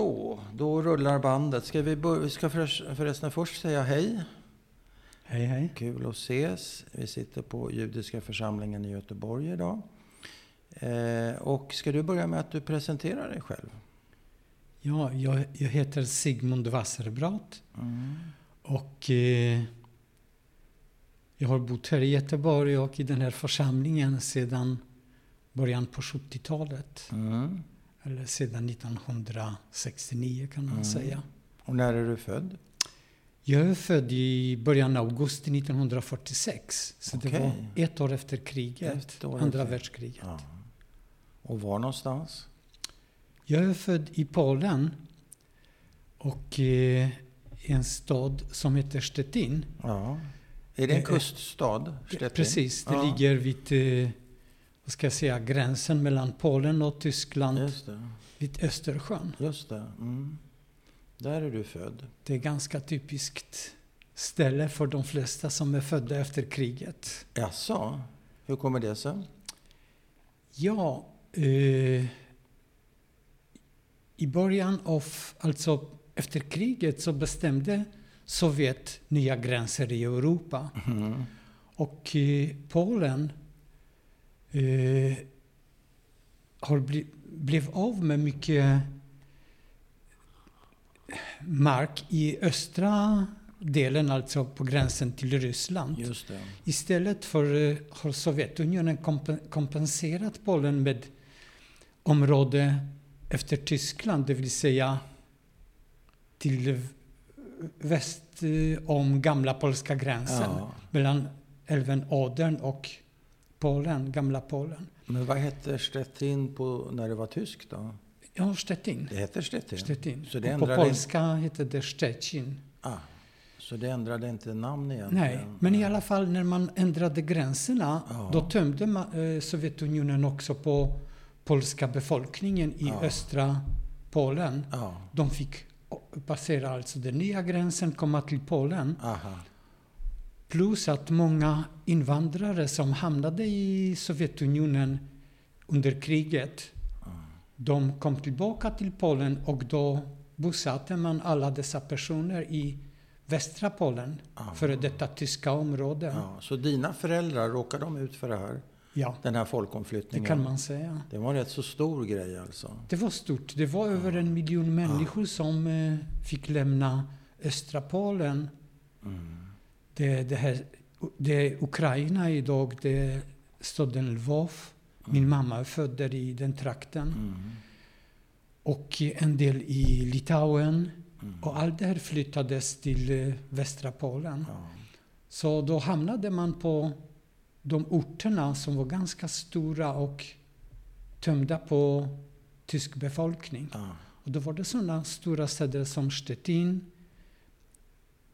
Så, då rullar bandet. Ska vi, bör- vi ska för- förresten först säga hej. Hej, hej. Kul att ses. Vi sitter på Judiska församlingen i Göteborg idag. Eh, och ska du börja med att du presenterar dig själv? Ja, jag, jag heter Sigmund Wasserbrot Mm. och eh, jag har bott här i Göteborg och i den här församlingen sedan början på 70-talet. Mm. Eller sedan 1969 kan man Mm. säga. Och när är du född? Jag är född i början av augusti 1946. Så det Okej. var ett år efter kriget, år andra efter. världskriget. Ja. Och var någonstans? Jag är född i Polen och eh, en stad som heter Stettin. Ja. Är det en Eh, kuststad? Stettin? Precis, det Ja. ligger vid eh, vad ska jag säga, gränsen mellan Polen och Tyskland Just det. vid Östersjön. Just det. Mm. Där är du född. Det är ganska typiskt ställe för de flesta som är födda efter kriget. Jaså? Hur kommer det sig? Ja, eh, i början av, alltså efter kriget så bestämde Sovjet nya gränser i Europa. Mm. Och eh, Polen eh, har bli, blev av med mycket mark i östra delen, alltså på gränsen till Ryssland. Istället för eh, har Sovjetunionen kompen- kompenserat Polen med område efter Tyskland, det vill säga till väst eh, om gamla polska gränsen Ja. mellan älven Odern och Polen, gamla Polen. Men vad hette Stettin på, när det var tyskt då? Ja, Stettin. Det heter Stettin? Stettin. Så det på polska heter det Szczecin. Ah, så det ändrade inte namn egentligen? Nej, men i alla fall när man ändrade gränserna Ja. då tömde ma- eh, Sovjetunionen också på polska befolkningen i Ja. östra Polen. Ja, De fick passera alltså den nya gränsen, komma till Polen. aha. Plus att många invandrare som hamnade i Sovjetunionen under kriget, de kom tillbaka till Polen och då bosatte man alla dessa personer i västra Polen, Ja. före detta tyska områden. Ja, så dina föräldrar, råkade de ut för det här? Ja, Den här det folkomflyttningen? kan man säga. Det var en rätt så stor grej alltså? Det var stort. Det var över en miljon människor som eh, fick lämna östra Polen. Mm. Det, det, här, det Ukraina idag, det är staden Lvov. Min mamma är född där i den trakten. Mm. Och en del i Litauen. Mm. Och allt det här flyttades till eh, västra Polen. Ja. Så då hamnade man på de orterna som var ganska stora och tömda på tysk befolkning. Ja. Och då var det sådana stora städer som Stettin,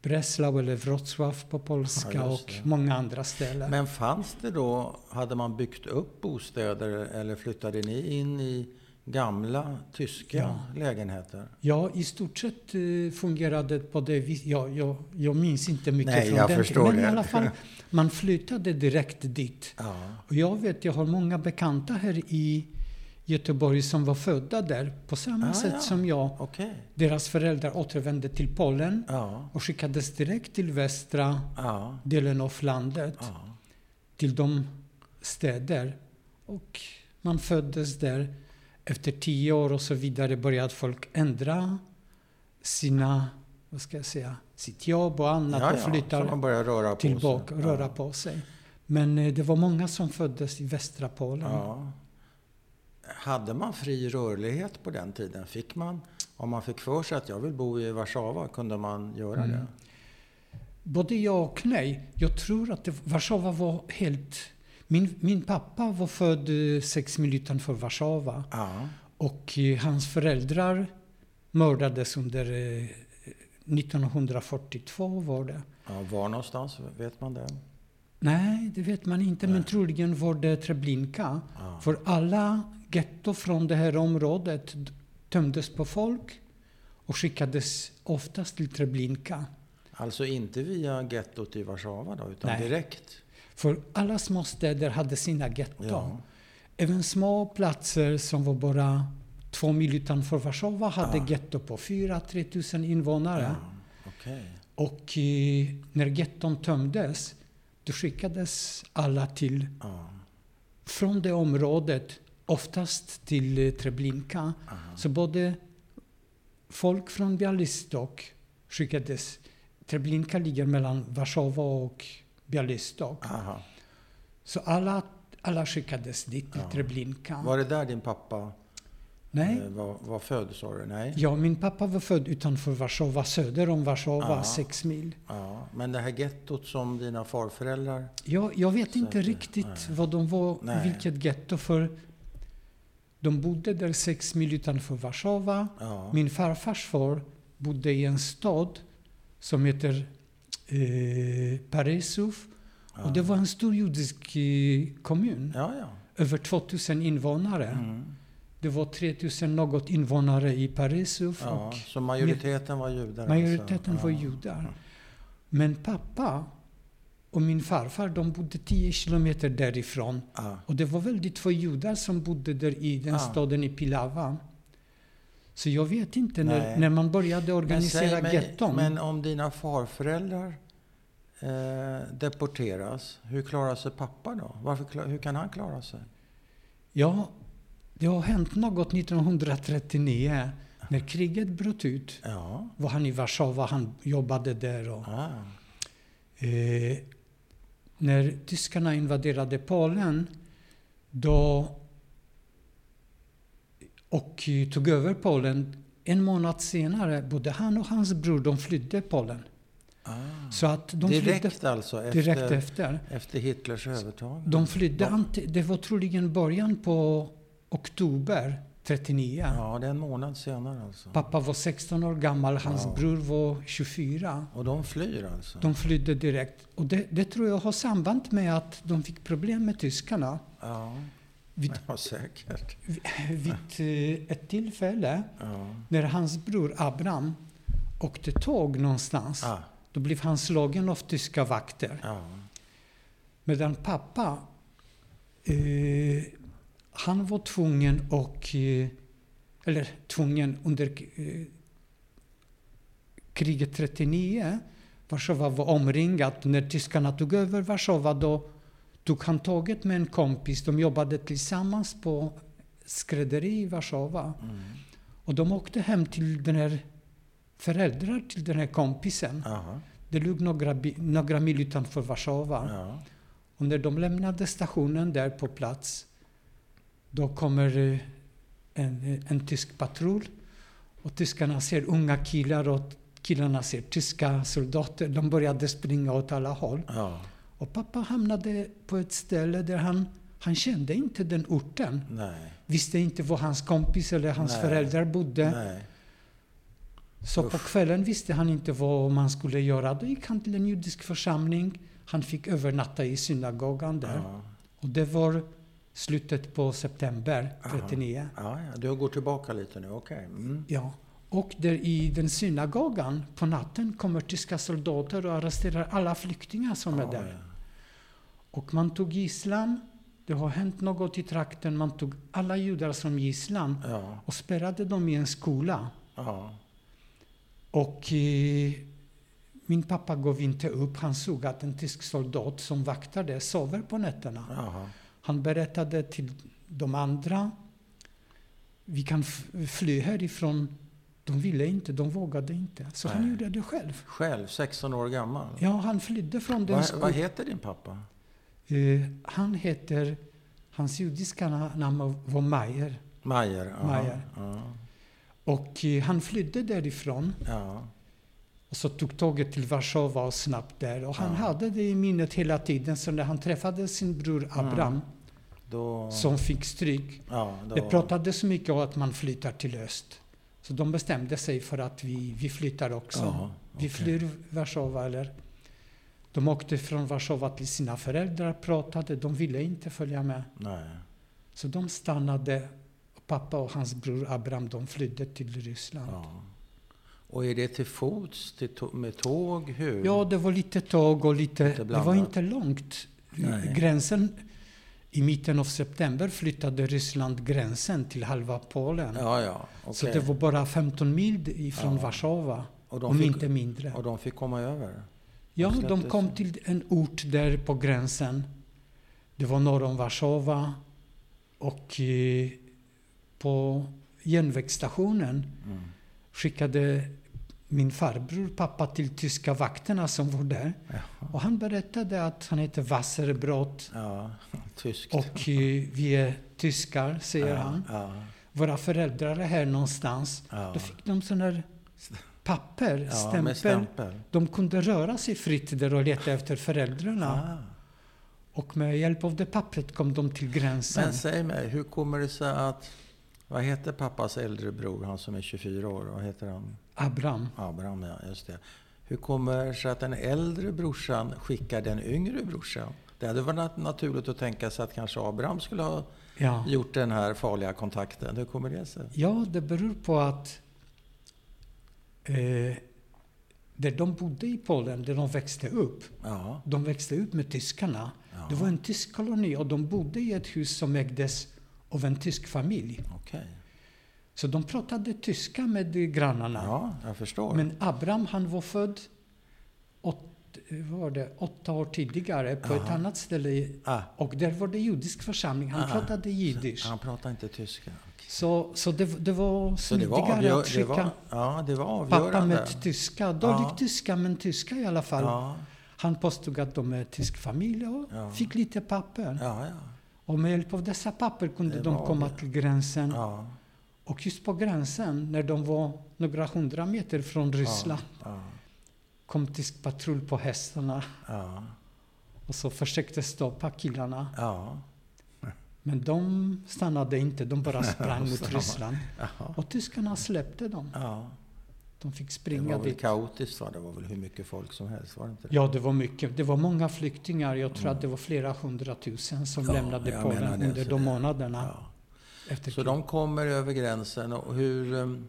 Breslau eller Wrocław på polska Ja, och många andra ställen. Men fanns det då, hade man byggt upp bostäder eller flyttade ni in i gamla tyska Ja. lägenheter? Ja, i stort sett eh, fungerade det på det viset. Ja, jag, jag minns inte mycket Nej, från jag den förstår Men det. i alla fall, man flyttade direkt dit. Ja. Och jag vet, jag har många bekanta här i Göteborg som var födda där på samma Ah, sätt ja. som jag. Okej. Deras föräldrar återvände till Polen Ja. och skickades direkt till västra Ja. delen av landet. Till de städer. Och man föddes där. Efter tio år och så vidare började folk ändra sina, vad ska jag säga, sitt jobb och annat och flyttar röra på tillbaka och röra på sig. Men eh, det var många som föddes i västra Polen. Hade man fri rörlighet på den tiden? Fick man, om man fick för sig att jag vill bo i Warszawa, kunde man göra Mm. det? Både ja och nej. Jag tror att det, Warszawa var helt... Min, min pappa var född eh, sex mil utanför Warszawa. Ja. Och eh, hans föräldrar mördades under eh, 1942 var det. ja. Var någonstans? Vet man det? Nej, det vet man inte, men Nej. troligen var det Treblinka. Ja. För alla getto från det här området tömdes på folk och skickades oftast till Treblinka. Alltså inte via gettot i Warszawa då, utan Nej. direkt? För alla små städer hade sina getton. Ja. Även små platser som var bara två mil utanför Warszawa hade Ja. getto på 4-3 tusen invånare. Ja, Okej. Och eh, när getton tömdes, då skickades alla till, Ja. från det området, oftast till eh, Treblinka. aha. Så både folk från Bialystok skickades. Treblinka ligger mellan Warszawa och Bialystok. Aha. Så alla, alla skickades dit till Ja. Treblinka. Var det där din pappa Nej, eh, var, var född, sa du? Nej? ja, min pappa var född utanför Warszawa, söder om Warszawa, Ja. sex mil. Ja. Men det här gettot som dina farföräldrar... Jag, jag vet inte riktigt nej. vad de var, Nej. vilket getto, för de bodde där sex mil utanför Warszawa. Ja. Min farfars far bodde i en stad som heter eh, Parisov. ja. Och det var en stor judisk eh, kommun. Ja, ja. Över 2000 invånare. Mm. Det var 3000 något invånare i Parisov. ja. Och Så majoriteten var judar? majoriteten alltså. var judar. Men pappa och min farfar de bodde 10 kilometer därifrån. Ja. Och det var väldigt få judar som bodde där i den Ah. staden i Pilava. Så jag vet inte, när, Nej. när man började Men, organisera säg getton. men om dina farföräldrar eh, deporteras, hur klarar sig pappa då? Varför, hur kan han klara sig? Ja, det har hänt något 1939. När kriget bröt ut Ja. var han i Warszawa, han jobbade där. Och, Ah. eh, när tyskarna invaderade Polen då, och tog över Polen, en månad senare, både han och hans bror, de flydde Polen. Ah. Så att de direkt flydde alltså? Efter, direkt efter. efter Hitlers övertag? De flydde, Ja. det var troligen början på oktober 39. Ja, det är en månad senare alltså. Pappa var 16 år gammal, hans Ja. bror var 24. Och de flyr alltså? De flydde direkt. Och det, det tror jag har samband med att de fick problem med tyskarna. Ja, Vid, ja säkert. vid eh, ett tillfälle Ja. när hans bror Abraham åkte tåg någonstans, Ah. då blev han slagen av tyska vakter. Ja. Medan pappa, eh, han var tvungen och, eh, eller tvungen under eh, kriget 39, Warszawa var omringat. När tyskarna tog över Warszawa då tog han tåget med en kompis. De jobbade tillsammans på skrädderi i Warszawa. Mm. Och de åkte hem till den här föräldrar till den här kompisen. Aha. Det låg några, några mil utanför Warszawa. Ja. Och när de lämnade stationen där på plats, då kommer eh, en, en tysk patrull. Och tyskarna ser unga killar och killarna ser tyska soldater. De började springa åt alla håll. ja. Och pappa hamnade på ett ställe där han, han kände inte den orten. Nej. Visste inte var hans kompis eller hans Nej. föräldrar bodde. Nej. Så på Usch. kvällen visste han inte vad man skulle göra. Då gick han till en judisk församling. Han fick övernatta i synagogan där. Ja. Och det var slutet på september Aha. 39. Ja, ja, du går tillbaka lite nu, okej. Mm. Ja. Och där i den synagogan på natten kommer tyska soldater och arresterar alla flyktingar som är Ja, där. ja. Och man tog gisslan. Det har hänt något i trakten. Man tog alla judar som gisslan Ja, och spärrade dem i en skola. Och eh, min pappa gav inte upp. Han såg att en tysk soldat som vaktade sover på nätterna. Han berättade till de andra. Vi kan fly härifrån. De ville inte, de vågade inte. Så han Nej. gjorde det själv. Själv, 16 år gammal. Ja, han flydde från den Vad, vad heter din pappa? Eh, han heter, hans judiska na- namn var Mayer. Majer? aha. Majer. Ja, Och eh, han flydde därifrån. ja, Och så tog tåget till Warszawa och snabbt där. Och han Ja. hade det i minnet hela tiden. Så när han träffade sin bror Abraham, då... som fick stryk. ja, då Det pratades så mycket om att man flyttar till öst. Så de bestämde sig för att vi, vi flyttar också. Ja, Vi okej. flyr Warszawa. Eller, de åkte från Warszawa till sina föräldrar, pratade. De ville inte följa med. Nej. Så de stannade. Och pappa och hans bror Abraham de flydde till Ryssland. Ja. Ja. Och är det till fots, till med tåg? Hur? det var lite tåg och lite... Lite det var inte långt. Nej. Gränsen i mitten av september flyttade Ryssland gränsen till halva Polen. Ja, ja. Så okej. det var bara 15 mil ifrån Ja. Warszawa, om fick, inte mindre. och de fick komma över? Ja, de kom till en ort där på gränsen. Det var norr om Warszawa. Och eh, på järnvägsstationen Mm. skickade min farbror pappa till tyska vakterna som var där. Jaha. Och han berättade att han heter Wasserbrot Ja, tyskt. och eh, vi är tyskar, säger ja, han. Ja, Våra föräldrar är här någonstans. ja. Då fick de sån här papper, stämpel. stämpel. De kunde röra sig fritt där och leta efter föräldrarna. Ah. Och med hjälp av det pappret kom de till gränsen. Men säg mig, hur kommer det sig att... Vad heter pappas äldre bror, han som är 24 år? Vad heter han? Abraham. Abraham, ja, just det. Hur kommer det sig att den äldre brorsan skickar den yngre brorsan? Det hade varit nat- naturligt att tänka sig att kanske Abraham skulle ha Ja. gjort den här farliga kontakten. Hur kommer det sig? ja, det beror på att eh, där de bodde i Polen, där de växte upp, Ja, de växte upp med tyskarna. ja. Det var en tysk koloni och de bodde i ett hus som ägdes av en tysk familj. okej. Så de pratade tyska med grannarna. Ja, jag förstår. Men Abraham, han var född åt, var det, åtta år tidigare på ett Ja. annat ställe. ah, Och där var det judisk församling. Han Ah. pratade jiddisch. han pratar inte tyska. Så, så det, det var smidigare att det skicka var, ja, det var pappa med tyska. Dålig Ja. tyska, men tyska i alla fall. Ja, Han påstod att de är tysk familj och Ja. fick lite papper. ja, ja. Och med hjälp av dessa papper kunde Det de komma till gränsen. ja, Och just på gränsen, när de var några hundra meter från Ryssland, ja, kom tysk patrull på hästarna ja, och så försökte stoppa killarna. ja, Men de stannade inte, de bara sprang mot. Ryssland. ja, Och tyskarna släppte dem. ja. De fick Det springa var väl dit. kaotiskt va? Det var väl hur mycket folk som helst, var det inte det? Ja, det var mycket. Det var många flyktingar. Jag tror Mm. att det var flera hundratusen som Ja, lämnade Polen det, under de det- månaderna Ja. Efter Så de kommer över gränsen och hur, um,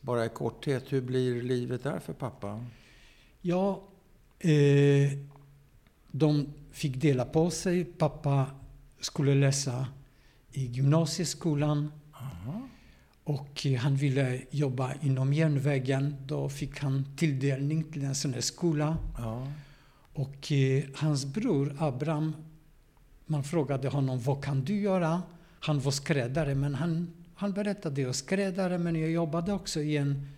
bara i korthet, hur blir livet där för pappa? Ja, eh, de fick dela på sig. Pappa skulle läsa i gymnasieskolan Aha. och eh, han ville jobba inom järnvägen. Då fick han tilldelning till en sån här skola. Ja, Och eh, hans bror Abraham, man frågade honom vad kan du göra? Han var skräddare, men han, han berättade jag skräddare, men jag jobbade också i, en,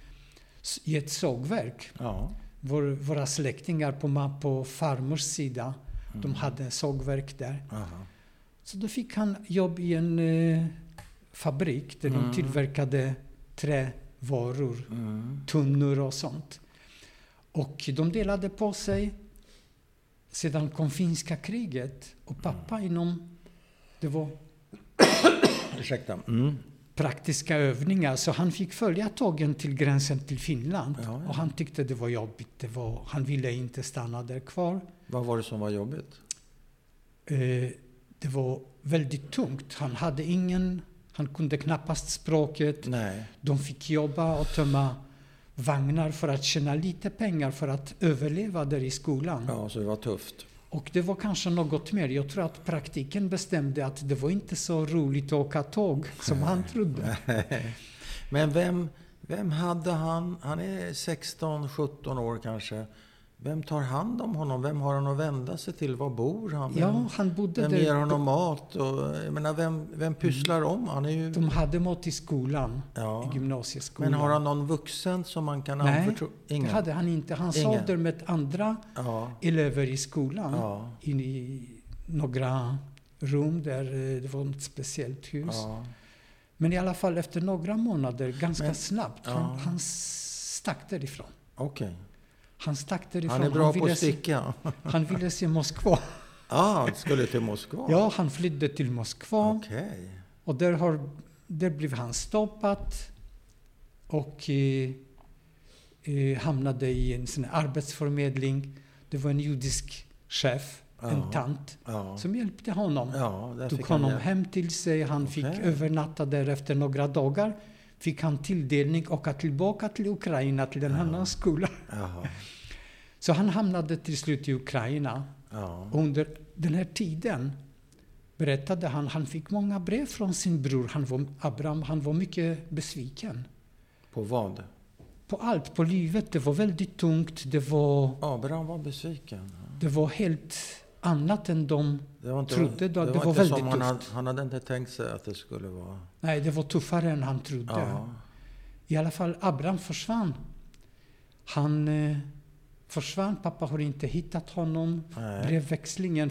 i ett sågverk. ja. Vår, våra släktingar på, på farmors sida, de Mm. hade sågverk där. Aha. Så då fick han jobb i en eh, fabrik där Mm. de tillverkade trävaror, Mm. tunnor och sånt. Och de delade på sig. Sedan kom finska kriget och pappa inom, det var Ursäkta. Mm. praktiska övningar, så han fick följa tågen till gränsen till Finland. Ja, ja. Och han tyckte det var jobbigt, det var, han ville inte stanna där kvar. Vad var det som var jobbigt? Eh, det var väldigt tungt. Han hade ingen, han kunde knappast språket. Nej. De fick jobba och tömma vagnar för att tjäna lite pengar för att överleva där i skolan. Ja, så det var tufft. Och det var kanske något mer. Jag tror att praktiken bestämde att det var inte så roligt att åka tåg som han trodde. Men vem, vem hade han? Han är 16-17 år kanske. Vem tar hand om honom? Vem har han att vända sig till? Var bor han? Vem, Ja, han bodde vem där. ger honom mat? Och, jag menar, vem, vem pysslar om? Han är ju... De hade mat i skolan, Ja. i gymnasieskolan. Men har han någon vuxen som man kan Nej, anförtro? Det Ingen? hade han inte. Han Ingen. sov där med andra Ja, elever i skolan. ja, In i några rum där eh, det var ett speciellt hus. ja. Men i alla fall efter några månader, ganska Men- snabbt, han, han stack därifrån. Okej. Han stack därifrån. Han är bra på ville, att sticka. han ville se Moskva. Ja, han skulle till Moskva? Ja, han flydde till Moskva. Okej. Och där, har, där blev han stoppad. Och eh, eh, hamnade i en sån arbetsförmedling. Det var en judisk chef, en Ja. tant, Ja. som hjälpte honom. Ja, Tog fick han honom hem till sig. Han fick Okej. övernatta där efter några dagar. Fick han tilldelning åka tillbaka till Ukraina till en Ja. annan skola. Jaha. Så han hamnade till slut i Ukraina. Ja. Och under den här tiden berättade han, han fick många brev från sin bror. Han var, Abraham, han var mycket besviken. På vad? På allt, på livet. Det var väldigt tungt. Det var, Abraham var besviken. det var helt annat än de Det var inte, trodde då. det Det var var inte väldigt som han hade, tufft. han hade inte tänkt sig att det skulle vara... Nej, det var tuffare än han trodde. Ja. I alla fall, Abraham försvann. Han eh, försvann. Pappa har inte hittat honom. Nej. Brevväxlingen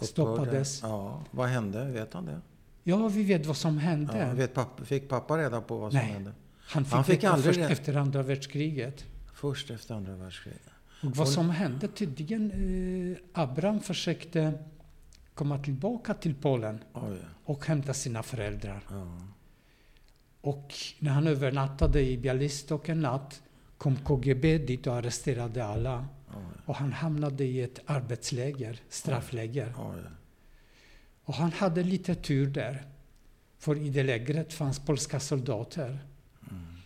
stoppades. Ja. Vad hände? Vet han det? Ja, vi vet vad som hände. Ja. Vet pappa, fick pappa reda på vad som Nej. hände? Han fick, Han fick aldrig först det. efter andra världskriget. Först efter andra världskriget? Vad som hände tydligen, eh, Abraham försökte komma tillbaka till Polen Oj. och hämta sina föräldrar. Ja. Och när han övernattade i Bialystok en natt kom KGB dit och arresterade alla. Oj. Och han hamnade i ett arbetsläger, straffläger. Oj. Och han hade lite tur där. För i det lägret fanns polska soldater. Mm.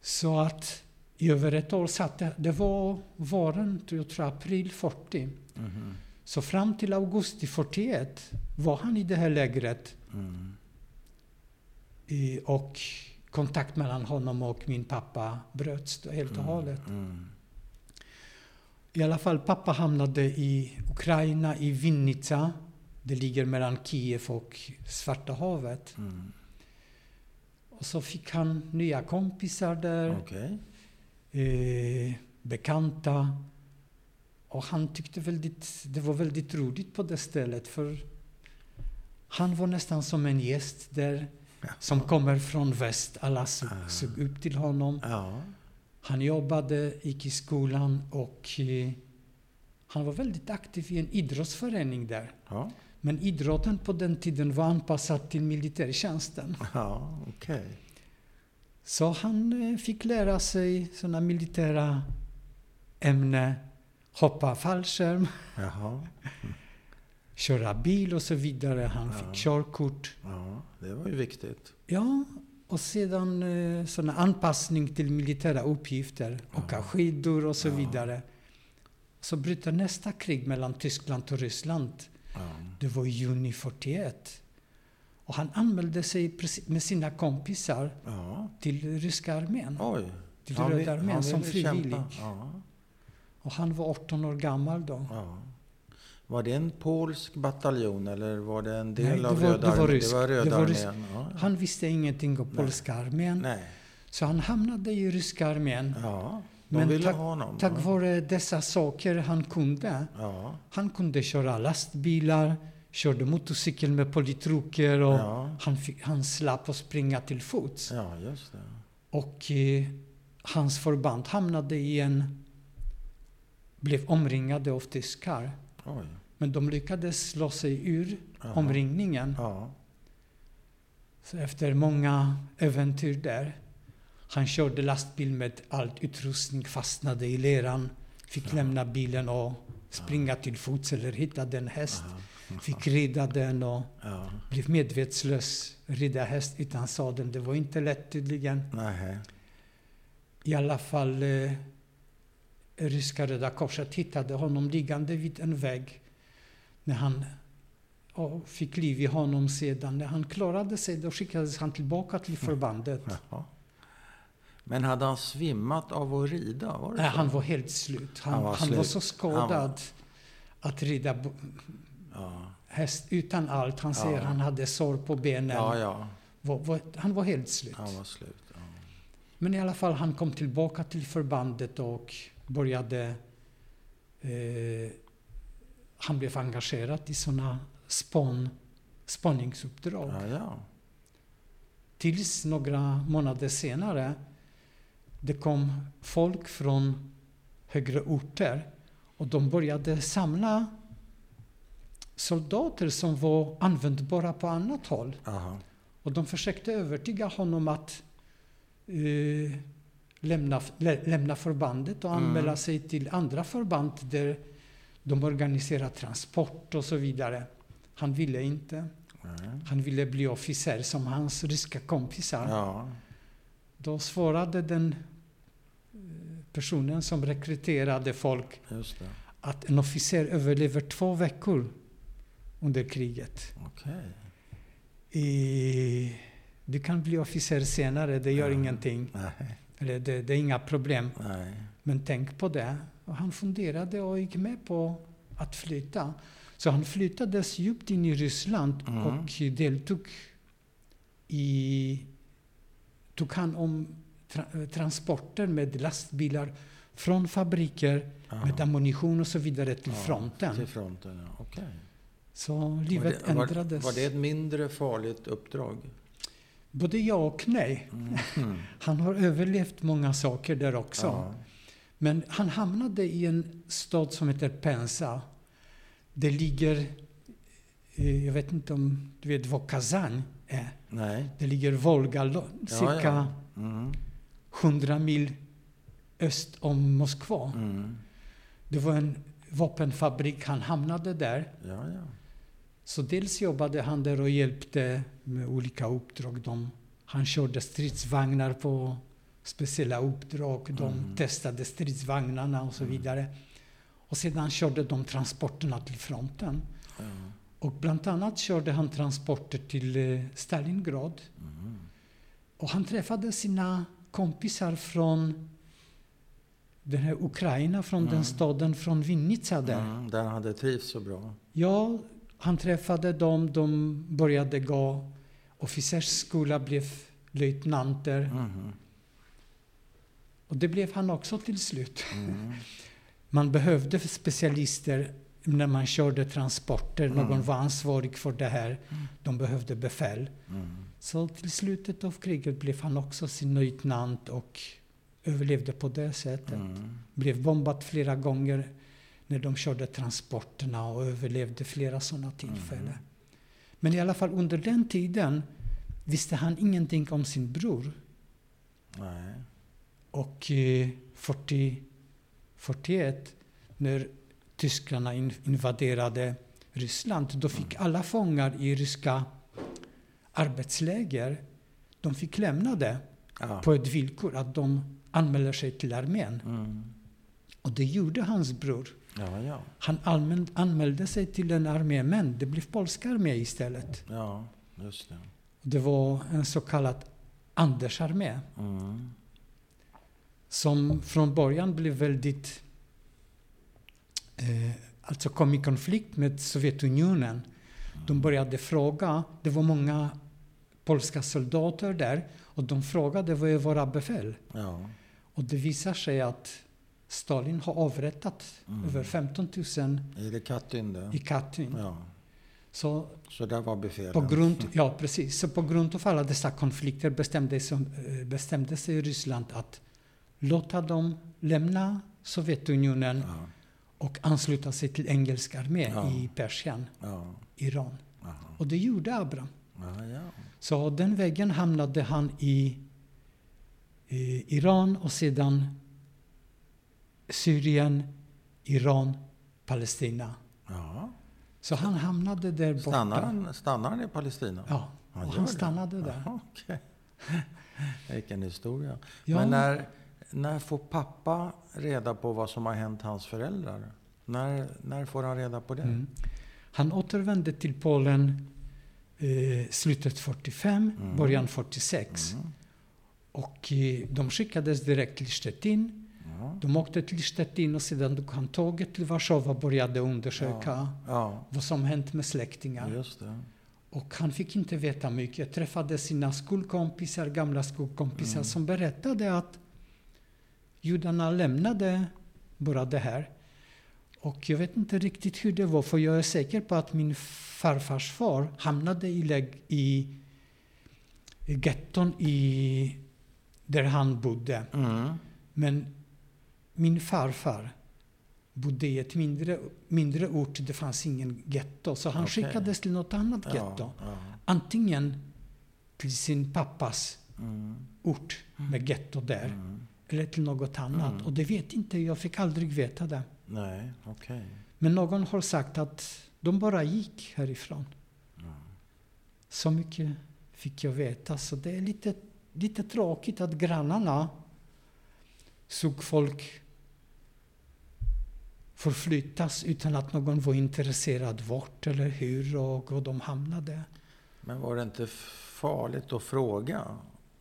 Så att i över ett år satt det, det var våren, jag tror april 40. Mhm. Så fram till augusti 41 var han i det här lägret. Mm. I, och kontakt mellan honom och min pappa bröts helt och hållet. Mm. I alla fall, pappa hamnade i Ukraina, i Vinnytsa. Det ligger mellan Kiev och Svarta havet. Mm. Och så fick han nya kompisar där, Okej. Eh, bekanta. Och han tyckte väldigt, det var väldigt roligt på det stället för han var nästan som en gäst där Ja. som kommer från väst. Alla såg, Ah. såg upp till honom. Ja. Han jobbade, gick i skolan och eh, han var väldigt aktiv i en idrottsförening där. Ja. Men idrotten på den tiden var anpassad till militärtjänsten. Ja, okej. Så han eh, fick lära sig sådana militära ämnen. Hoppa fallskärm, Jaha. köra bil och så vidare. Han Ja. fick körkort. Ja, det var ju viktigt. Ja, och sedan eh, såna anpassning till militära uppgifter. Åka skidor och så Ja. vidare. Så bryter nästa krig mellan Tyskland och Ryssland. Ja. Det var i juni 41. Och han anmälde sig med sina kompisar ja. till ryska armén. Oj. Till Han Röda armén som frivillig. Ja. Och han var 18 år gammal då. Ja. Var det en polsk bataljon eller var det en del Nej, av var- Röda det var armén? rysk. Det var Röda Det var rysk. armén? Han visste ingenting om polska armén. Nej. Så han hamnade i ryska armén. Men tack- honom. Tack vare dessa saker han kunde. Ja. Han kunde köra lastbilar, körde motorcykel med politroker och Ja. han, fick, han slapp att springa till fots. ja. Och eh, hans förband hamnade i en... blev omringade av tyskar. Oj. Men de lyckades slå sig ur Jaha. omringningen. Ja. Så efter många äventyr där. Han körde lastbil med all utrustning, fastnade i leran. Fick lämna bilen och springa till fots eller hittade en häst. Aha. Fick rida den och Ja. blev medvetslös. Rida häst utan sadeln. Det var inte lätt tydligen. Nej. I alla fall eh, ryska Röda Korset hittade honom liggande vid en vägg. När han och fick liv i honom sedan. När han klarade sig då skickades han tillbaka till förbandet. Jaha. Men hade han svimmat av att rida? Var det Nej, så? han var helt slut. Han, Han han, var var, slut. så skadad att rida Ja. häst utan allt. Han säger Ja. han hade sår på benen. ja, han var helt slut. Han var slut. Men i alla fall, han kom tillbaka till förbandet och började... Eh, han blev engagerad i sådana spån, spaningsuppdrag. Tills några månader senare, det kom folk från högre orter och de började samla soldater som var användbara på annat håll. Aha. Och de försökte övertyga honom att eh, lämna, lä, lämna förbandet och Mm. anmäla sig till andra förband där de organiserar transport och så vidare. Han ville inte. Nej. Han ville bli officer som hans ryska kompisar. Ja. Då svarade den eh, personen som rekryterade folk att en officer överlever två veckor under kriget. Okej. I, du kan bli officer senare, det gör Ja. ingenting. Nej. Eller det, det är inga problem. Nej. Men tänk på det. Och han funderade och gick med på att flytta. Så han flyttades djupt in i Ryssland Mm. och deltog i... Tog hand om tra, transporter med lastbilar från fabriker Ja. med ammunition och så vidare till Ja, fronten. Till fronten, ja. Okej. Så livet var det, ändrades. Var, det ett mindre farligt uppdrag? Både ja och nej. Mm. Han har överlevt många saker där också. Ja. Men han hamnade i en stad som heter Penza. Det ligger, eh, jag vet inte om du vet vad Kazan är? Nej. Det ligger Volga, lo- Ja, cirka ja. Mm. 100 mil öst om Moskva. Mm. Det var en vapenfabrik, han hamnade där. Ja. Så dels jobbade han där och hjälpte med olika uppdrag. De, han körde stridsvagnar på speciella uppdrag. De Mm. testade stridsvagnarna och så Mm. vidare. Och sedan körde de transporterna till fronten. ja. Och bland annat körde han transporter till eh, Stalingrad. Mm. Och han träffade sina kompisar från den här Ukraina, från Mm. den staden, från Vinnytsa där. Mm. Där han hade trivts så bra. Ja, han träffade dem, de började gå officersskola, blev löjtnanter. Mm. Och det blev han också till slut. Mm. Man behövde specialister när man körde transporter. Mm. Någon var ansvarig för det här. De behövde befäl. Mm. Så till slutet av kriget blev han också sin löjtnant och överlevde på det sättet. Mm. Blev bombad flera gånger när de körde transporterna och överlevde flera sådana tillfällen. Mm. Men i alla fall under den tiden visste han ingenting om sin bror. Nej. Och eh, 40, 41, när tyskarna in, invaderade Ryssland, då fick Mm. alla fångar i ryska arbetsläger, de fick lämna det Ja. på ett villkor att de anmäler sig till armén. Mm. Och det gjorde hans bror. Ja, ja. Han allmän, anmälde sig till en armé, men det blev polska armé istället. Ja, just det. Det var en så kallad Andersarmé Mm. som från början blev väldigt... Eh, alltså kom i konflikt med Sovjetunionen. De började fråga, det var många polska soldater där, och de frågade vad är våra befäl? Ja. Och det visar sig att Stalin har avrättat Mm. över 15 000 Är det Katyn i Katyn. Ja. Så Så där var befälen? På grund, ja, precis. Så på grund av alla dessa konflikter bestämde, som, bestämde sig Ryssland att låta dem lämna Sovjetunionen Ja. och ansluta sig till engelska armé Ja. i Persien, Ja. Iran. Aha. Och det gjorde Abraham. Så den vägen hamnade han i, i Iran och sedan Syrien, Iran, Palestina. ja. Så han hamnade där borta. Stannar, han, stannar han i Palestina? Ja, Han och han det? stannade där. Jaha, okej. Vilken historia. Ja. Men när, när får pappa reda på vad som har hänt hans föräldrar? När, när får han reda på det? Mm. Han återvände till Polen eh, slutet 45, Mm. början 46. Mm. Och eh, de skickades direkt till Stettin. Ja. De åkte till Stettin och sedan han tåget till Warszawa och började undersöka ja, vad som hänt med släktingar. Och han fick inte veta mycket. Jag träffade sina skolkompisar, gamla skolkompisar, Mm. som berättade att judarna lämnade bara det här. Och jag vet inte riktigt hur det var, för jag är säker på att min farfars far hamnade i, läg- i, i getton i, där han bodde. Mm. Men min farfar bodde i ett mindre, mindre ort, det fanns ingen getto, så han Okej. skickades till något annat getto. Ja, ja. Antingen till sin pappas Mm. ort med getto där, Mm. eller till något annat. Mm. Och det vet inte jag, fick aldrig veta det. Nej, okej. Men någon har sagt att de bara gick härifrån. Ja. Så mycket fick jag veta. Så det är lite, lite tråkigt att grannarna såg folk förflyttas utan att någon var intresserad vart eller hur och var de hamnade. Men var det inte farligt att fråga?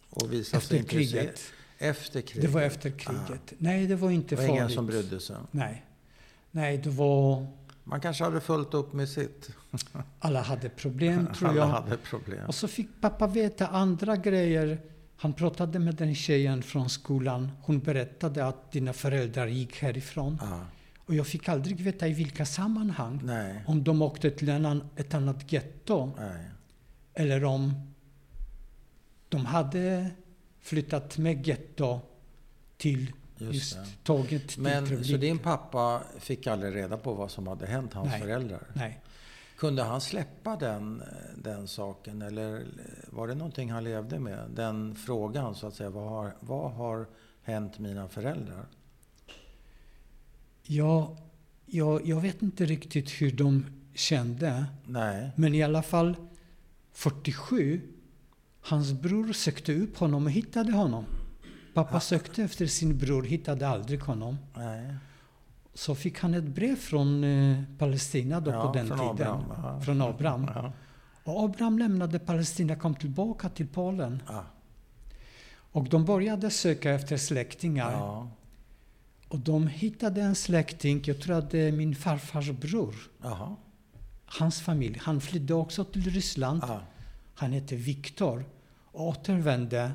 Och visa Efter kriget. Efter kriget? Det var efter kriget. Nej, det var inte Det var ingen farligt. som brydde sig? Nej. Nej, det var... Man kanske hade fullt upp med sitt. Alla hade problem, tror Alla jag. hade problem. Och så fick pappa veta andra grejer. Han pratade med den tjejen från skolan. Hon berättade att dina föräldrar gick härifrån. Ja. Och jag fick aldrig veta i vilka sammanhang. Nej, Om de åkte till en ett annat getto. nej. Eller om de hade flyttat med getto till Just just, tåget till Men så din pappa fick aldrig reda på vad som hade hänt hans Nej. föräldrar? Nej. Kunde han släppa den, den saken eller var det någonting han levde med? Den frågan så att säga, vad har, vad har hänt mina föräldrar? Jag, jag, jag vet inte riktigt hur de kände. Nej, Men i alla fall 47, hans bror sökte upp honom och hittade honom. Pappa sökte efter sin bror, hittade aldrig honom. nej. Så fick han ett brev från eh, Palestina då Ja, på den från tiden. Abraham, ja. Från Abraham. Ja. Och Abraham lämnade Palestina kom tillbaka till Polen. Ja. Och de började söka efter släktingar. Och de hittade en släkting, jag tror att det är min farfars bror. Jaha. Hans familj. Han flydde också till Ryssland. Ja. Han hette Viktor och återvände.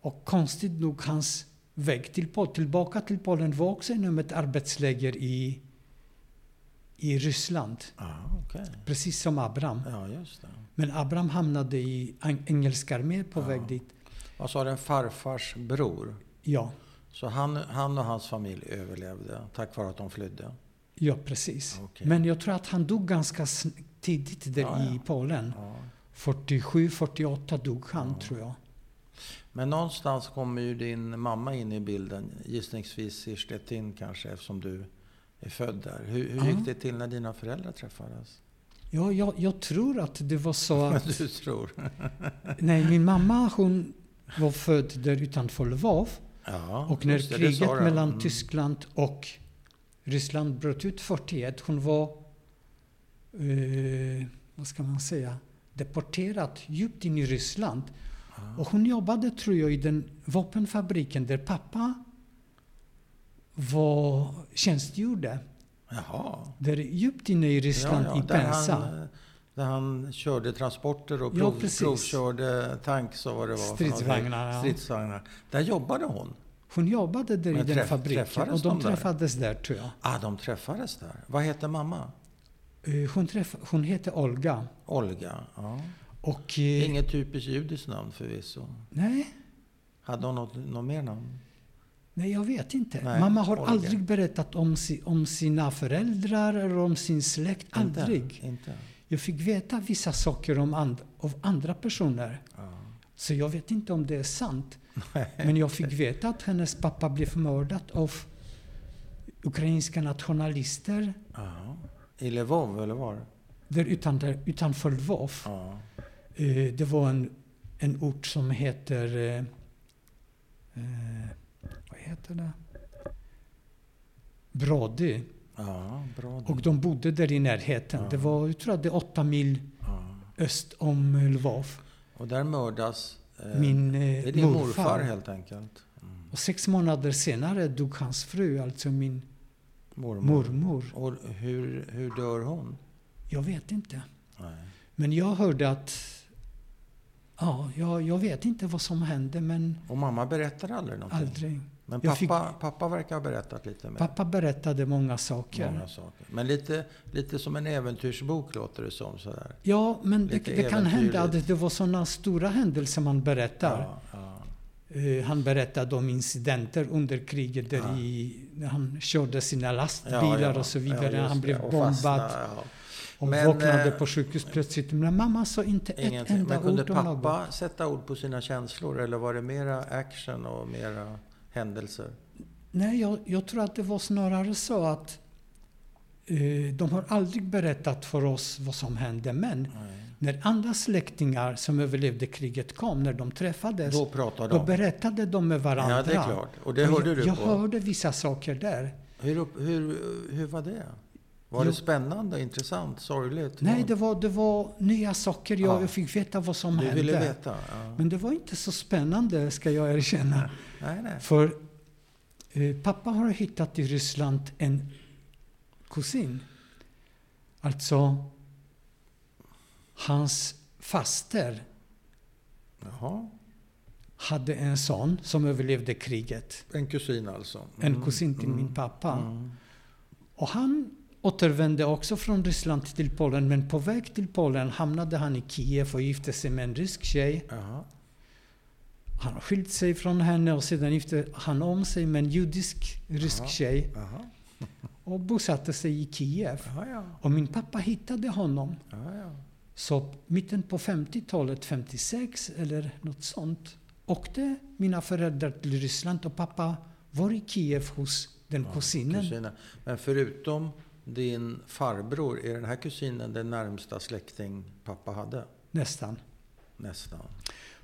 Och konstigt nog, hans väg till, Pol- tillbaka till Polen var också inom ett arbetsläger i, i Ryssland. Ja, okej. Precis som Abraham. Ja. Men Abraham hamnade i en- engelska armén på väg dit. Vad sa den farfars bror? Ja, Så han, han och hans familj överlevde tack vare att de flydde? ja precis. Okej. Men jag tror att han dog ganska tidigt där Ja, i Polen. Ja. 47, 48 dog han Ja. tror jag. Men någonstans kommer ju din mamma in i bilden, gissningsvis i Stettin kanske, eftersom du är född där. Hur, hur gick det till när dina föräldrar träffades? Ja, jag, jag tror att det var så att... du tror? Nej, min mamma hon var född där utanför Lvov. Ja, Och när det, det kriget du. mellan Mm. Tyskland och Ryssland bröt ut 41, hon var, eh, vad ska man säga, deporterad djupt in i Ryssland. Ja. Och hon jobbade, tror jag, i den vapenfabriken där pappa var, tjänstgjorde. Jaha. Där djupt inne i Ryssland, i där, Pensa. han, där han körde transporter och Ja, prov, precis. provkörde tanks och vad det var. Stridsvagnar, ja. Stridsvagnar. Där jobbade hon. Hon jobbade där Men i den träff- fabriken och de de träffades där, tror jag. Ah, de träffades där. Vad heter mamma? Eh, Hon, träff, hon heter Olga. Olga. Ja. Och, eh, Inget typiskt judiskt namn förvisso. nej, Hade hon något, något mer namn? nej, jag vet inte. Nej, Mamma har Olga. aldrig berättat om, si, om sina föräldrar eller om sin släkt. Aldrig. Inte? inte. Jag fick veta vissa saker om and, av andra personer. Ja. Så jag vet inte om det är sant. Men jag fick veta att hennes pappa blev mördad av ukrainska nationalister Ja. I Lvov, eller var? där utanför, utanför Lvov. Ja. Eh, Det var en, en ort som heter... eh, eh, Vad heter det? Brody. Ja, bra. Och de bodde där i närheten. Ja. Det var, jag tror att det är åtta mil Ja. öst om Lvov. Och där mördas eh, Min det är eh, din morfar. morfar. helt enkelt. Mm. Och sex månader senare dog hans fru, alltså min Mormor. mormor. Och hur, hur dör hon? Jag vet inte. Nej. Men jag hörde att... Ja, jag, jag vet inte vad som hände, men Och mamma berättade aldrig någonting? aldrig. Men Jag fick- pappa, pappa verkar ha berättat lite mer. Pappa berättade många saker. Många saker. Men lite, lite som en äventyrsbok låter det som. Sådär. Ja, men det, det kan hända att det var sådana stora händelser man berättar. Ja, ja. Eh, han berättade om incidenter under kriget där Ja. i, när han körde sina lastbilar och så vidare. Han blev. Och bombad fastnade, ja. och Men, vaknade eh, på sjukhus plötsligt. Men mamma sa inte ett Ingenting. enda Men kunde ord om något. pappa sätta ord på sina känslor? Eller var det mera action och mera händelser? Nej, jag, jag tror att det var snarare så att eh, de har aldrig berättat för oss vad som hände. Men Nej. när andra släktingar som överlevde kriget kom, när de träffades, Då pratade då de? berättade de med varandra. Ja, det är klart. Och det hörde jag, du jag på? hörde vissa saker där. Hur, hur, hur var det? Var Jo. det spännande, intressant, sorgligt? Nej, det var, det var nya saker. Jag, Ja. jag fick veta vad som Du hände. ville veta? Ja. Men det var inte så spännande, ska jag erkänna. Nej, nej. För eh, pappa har hittat i Ryssland en kusin. Alltså, hans faster Jaha. hade en son som överlevde kriget. En kusin alltså? En kusin till min pappa. Mm. Och han återvände också från Ryssland till Polen, men på väg till Polen hamnade han i Kiev och gifte sig med en rysk tjej. Jaha. Han har skilt sig från henne och sedan gifte han om sig med en judisk rysk Jaha. tjej Jaha. och bosatte sig i Kiev. Jaha, ja. Och min pappa hittade honom. Ja. Så mitten på 50-talet, 56 eller något sånt, åkte mina föräldrar till Ryssland och pappa var i Kiev hos den Ja, kusinen. kusinen. Men förutom din farbror, är den här kusinen den närmsta släkting pappa hade? Nästan. Nästan.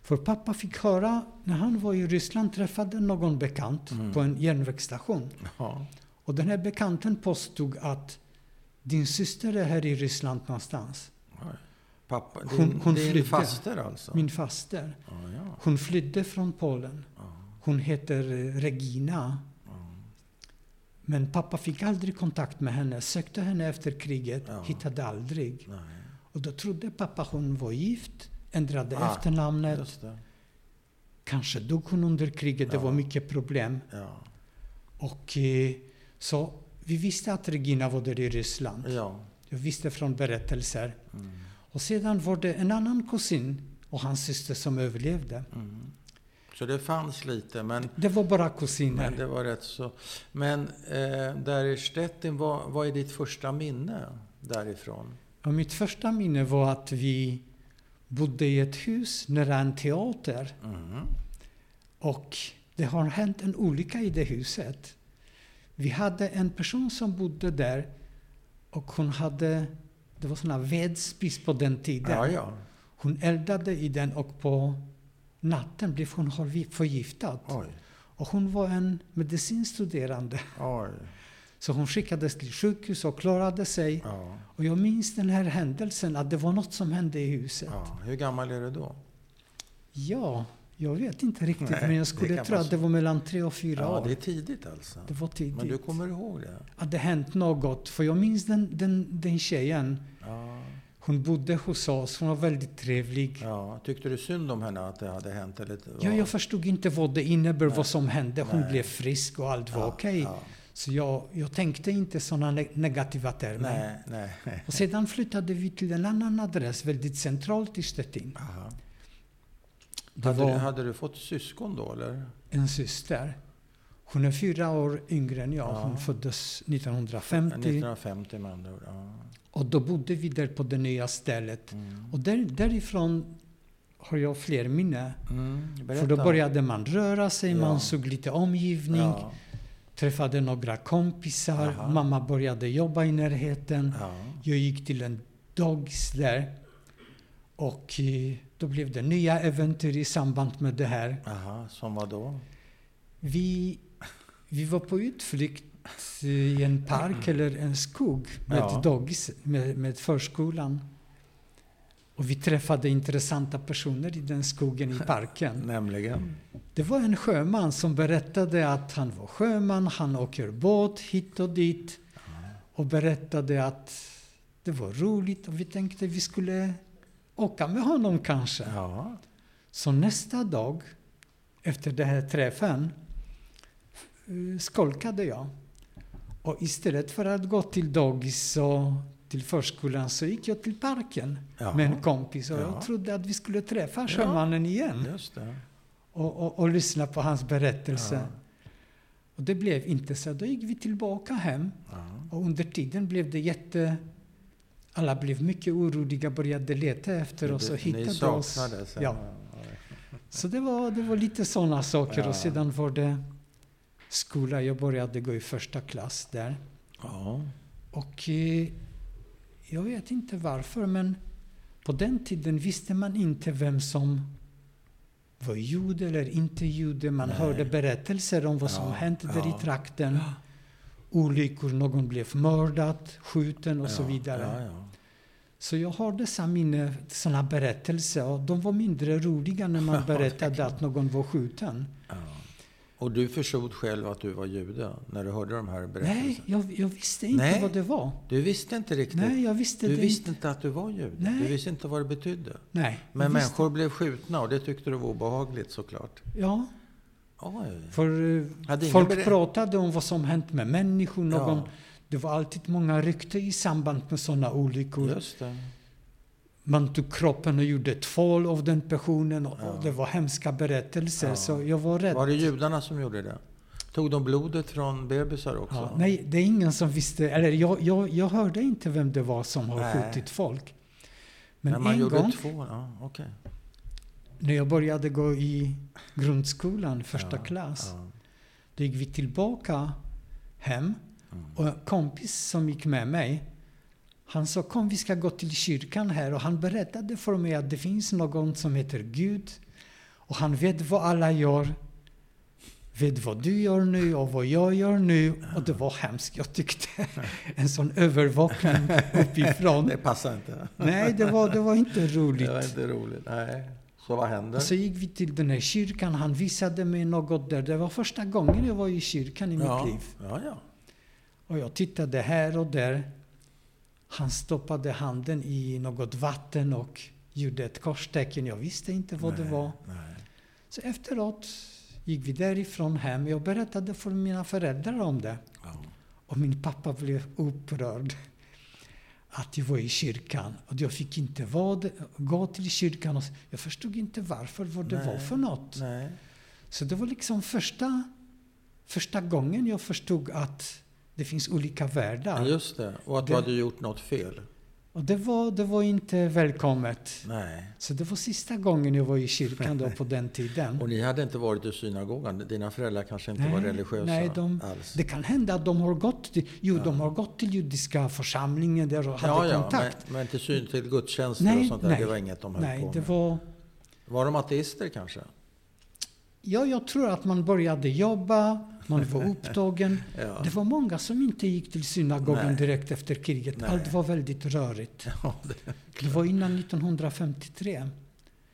För pappa fick höra när han var i Ryssland träffade någon bekant Mm. på en järnvägsstation. Ja. Och den här bekanten påstod att din syster är här i Ryssland någonstans. Oj. Pappa, din, Hon- hon din flydde. faster alltså? Min faster. Ja, ja. Hon flydde från Polen. Hon heter eh, Regina. Men pappa fick aldrig kontakt med henne. Sökte henne efter kriget. Hittade aldrig. Nej, Och då trodde pappa hon var gift. Ändrade Ah, efternamnet. det. Kanske dog hon under kriget. Det Ja. var mycket problem. Ja. Och eh, så vi visste att Regina var där i Ryssland. ja. Jag visste från berättelser. Mm. Och sedan var det en annan kusin och hans syster som överlevde. Mm. Så det fanns lite, men, Det var bara kusiner. men det var rätt så... Men eh, där i Stettin, vad, vad är ditt första minne därifrån? Och mitt första minne var att vi bodde i ett hus nära en teater. Mm. Och det har hänt en olycka i det huset. Vi hade en person som bodde där och hon hade, det var såna vedspis på den tiden. Ja, ja. Hon eldade i den och på natten blev hon förgiftad. Oj. Och hon var en medicinstuderande. Oj. Så hon skickades till sjukhus och klarade sig. Ja. Och jag minns den här händelsen, att det var något som hände i huset. ja. Hur gammal är du då? Ja, jag vet inte riktigt, Nej, men jag skulle tro att det var mellan tre och fyra Ja, år. det är tidigt alltså. Det var tidigt. Men du kommer ihåg det? Att det hänt något. För jag minns den, den, den tjejen. Ja. Hon bodde hos oss. Hon var väldigt trevlig. ja. Tyckte du synd om henne att det hade hänt? Eller Ja, jag förstod inte vad det innebär, Nej. vad som hände. Hon Nej. blev frisk och allt var ja, okej. Ja. Så jag, jag tänkte inte sådana ne- negativa termer. Nej, nej. Och sedan flyttade vi till en annan adress, väldigt centralt i Stettin. Hade, du, var hade du fått syskon då eller? en syster. Hon är fyra år yngre än jag. Ja. Hon föddes 1950. 1950 med andra ord. Ja. Och då bodde vi där på det nya stället. Mm. Och där, därifrån har jag fler minnen. Mm. För då började man röra sig, Ja. man såg lite omgivning. Träffade några kompisar, Aha. mamma började jobba i närheten. Ja. Jag gick till en dagis där. Och eh, då blev det nya äventyr i samband med det här. Aha, som vad då? Vi, vi var på utflykt eh, i en park eller en skog med Ja. dagis, med, med förskolan. Och vi träffade intressanta personer i den skogen i parken. Nämligen? Det var en sjöman som berättade att han var sjöman, han åker båt hit och dit. Och berättade att det var roligt och vi tänkte vi skulle åka med honom kanske. Ja. Så nästa dag, efter den här träffen, eh, skolkade jag. Och istället för att gå till dagis och till förskolan så gick jag till parken Jaha. med en kompis. Och Ja. jag trodde att vi skulle träffa sjömannen igen och, och, och lyssna på hans berättelse. Och det blev inte så. Då gick vi tillbaka hem. Och under tiden blev det jätte... Alla blev mycket oroliga, började leta efter oss och hittade oss. Ja. Så det var, det var lite sådana saker. Ja. Och sedan var det skola. Jag började gå i första klass där. Ja. Och eh, jag vet inte varför, men på den tiden visste man inte vem som var jude eller inte jude. Man Nej. hörde berättelser om vad Ja, som hänt där ja. i trakten. olyckor, någon blev mördad, skjuten och så Ja, vidare. Ja, ja. Så jag har dessa minne, sådana berättelser och de var mindre roliga när man Ja, berättade att någon var skjuten. Och du förstod själv att du var jude när du hörde de här berättelserna? Nej, jag, jag visste inte Nej. vad det var. Du visste inte riktigt? Nej, jag visste du visste inte. inte att du var jude? Nej. Du visste inte vad det betydde? Nej, Men jag visste- människor blev skjutna och det tyckte du var obehagligt såklart? Ja, Oj. för eh, Hade folk pratade om vad som hänt med människor. Någon, Ja. Det var alltid många rykten i samband med sådana olyckor. Just det. Man tog kroppen och gjorde tvål av den personen. Och Ja. och Det var hemska berättelser, Ja. så jag var rädd. Var det judarna som gjorde det? Tog de blodet från bebisar också? Ja, nej, det är ingen som visste. Eller jag, jag, jag hörde inte vem det var som har Nej. skjutit folk. Men Men man en gjorde gång två? Ja, okej. när jag började gå i grundskolan, första Ja, klass, Ja. då gick vi tillbaka hem. Mm. Och en kompis som gick med mig, han sa kom vi ska gå till kyrkan här och han berättade för mig att det finns någon som heter Gud och han vet vad alla gör, vet vad du gör nu och vad jag gör nu och det var hemskt. Jag tyckte en sån övervakning uppifrån. Det passar inte. Nej, det var, det var inte roligt. Det var inte roligt. Nej. Så vad hände? Och så gick vi till den här kyrkan, han visade mig något där. Det var första gången jag var i kyrkan i ja. mitt liv. Ja, ja. Och jag tittade här och där. Han stoppade handen i något vatten och gjorde ett korstecken. Jag visste inte vad det Nej, var. Nej. Så efteråt gick vi därifrån hem. Jag berättade för mina föräldrar om det. Ja. Och min pappa blev upprörd att jag var i kyrkan. Och jag fick inte vara, gå till kyrkan. Och jag förstod inte varför, vad det Nej. var för något. Nej. Så det var liksom första, första gången jag förstod att det finns olika världar. Just det. Och att Det- du hade gjort något fel. Och det var, det var inte välkommet. Nej. Så det var sista gången jag var i kyrkan då på den tiden. Och ni hade inte varit i synagogan? Dina föräldrar kanske inte var religiösa nej de, alls? det kan hända att de har gått till, jo, Ja. de har gått till judiska församlingen där och hade ja, ja, kontakt. men, men till syn till gudstjänster Nej, och sånt där, nej. det var inget de höll Nej, på det med? var... Var de ateister kanske? Ja, jag tror att man började jobba, man var upptagen. Ja. Det var många som inte gick till synagogan Nej. direkt efter kriget. Nej. Allt var väldigt rörigt. Ja, det. Det var innan 1953.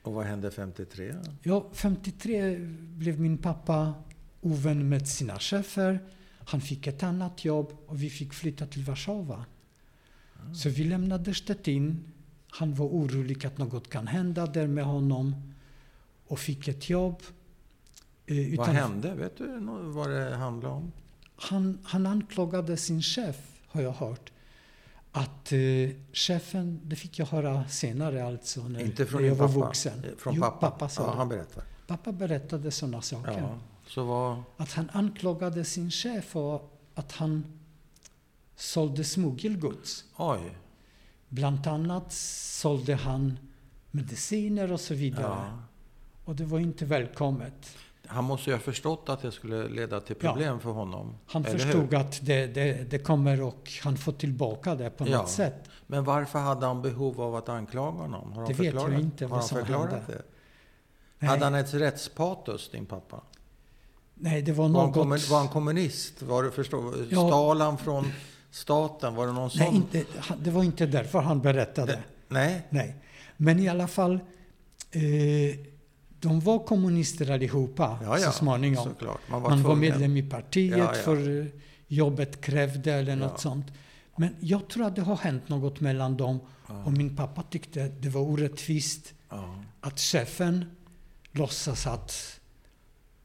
Och vad hände 53? Ja, 53 blev min pappa ovän med sina chefer. Han fick ett annat jobb och vi fick flytta till Warszawa. Ah. Så vi lämnade Stettin. Han var orolig att något kan hända där med honom och fick ett jobb. Eh, Vad utan- hände? Vet du vad det handlade om? Han, han anklagade sin chef, har jag hört. Att eh, chefen, det fick jag höra senare alltså, när, Inte från när jag var pappa? vuxen. Eh, Från jo, pappa? pappa sa ja, han berättar. Pappa berättade sådana saker. Ja. Så vad... Att han anklagade sin chef och att han sålde smuggelgods. Oj. Bland annat sålde han mediciner och så vidare. Ja. Och det var inte välkommet. Han måste ju ha förstått att det skulle leda till Ja. problem för honom. Han förstod hur? att det, det, det kommer och han får tillbaka det på Ja. något sätt. Men varför hade han behov av att anklaga honom? Har Det han vet jag inte Har vad han som hände. det? Nej, Hade han ett rättspatos, din pappa? nej det var Var han, något... var han kommunist? Var det förstå, Ja. Stal han från staten? Var det någon nej, sån? inte, det var inte därför han berättade. Det- Nej? Nej. Men i alla fall, eh, de var kommunister allihopa Ja, ja. så småningom. Såklart. Man var, Man var medlem i partiet Ja, för eh, jobbet krävde eller något sånt. Men jag tror att det har hänt något mellan dem. Och min pappa tyckte det var orättvist att chefen låtsas att...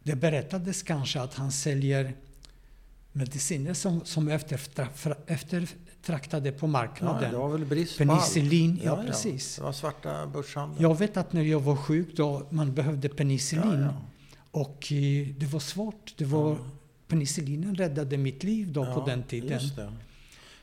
Det berättades kanske att han säljer mediciner som, som eftertra- eftertraktade på Ja, marknaden. det var väl brist. Penicillin, ja, precis. Det var svarta börshandeln. Jag vet att när jag var sjuk då man behövde penicillin. Ja, ja. Och eh, det var svårt. Det var, Ja. Penicillinen räddade mitt liv då på Ja, den tiden.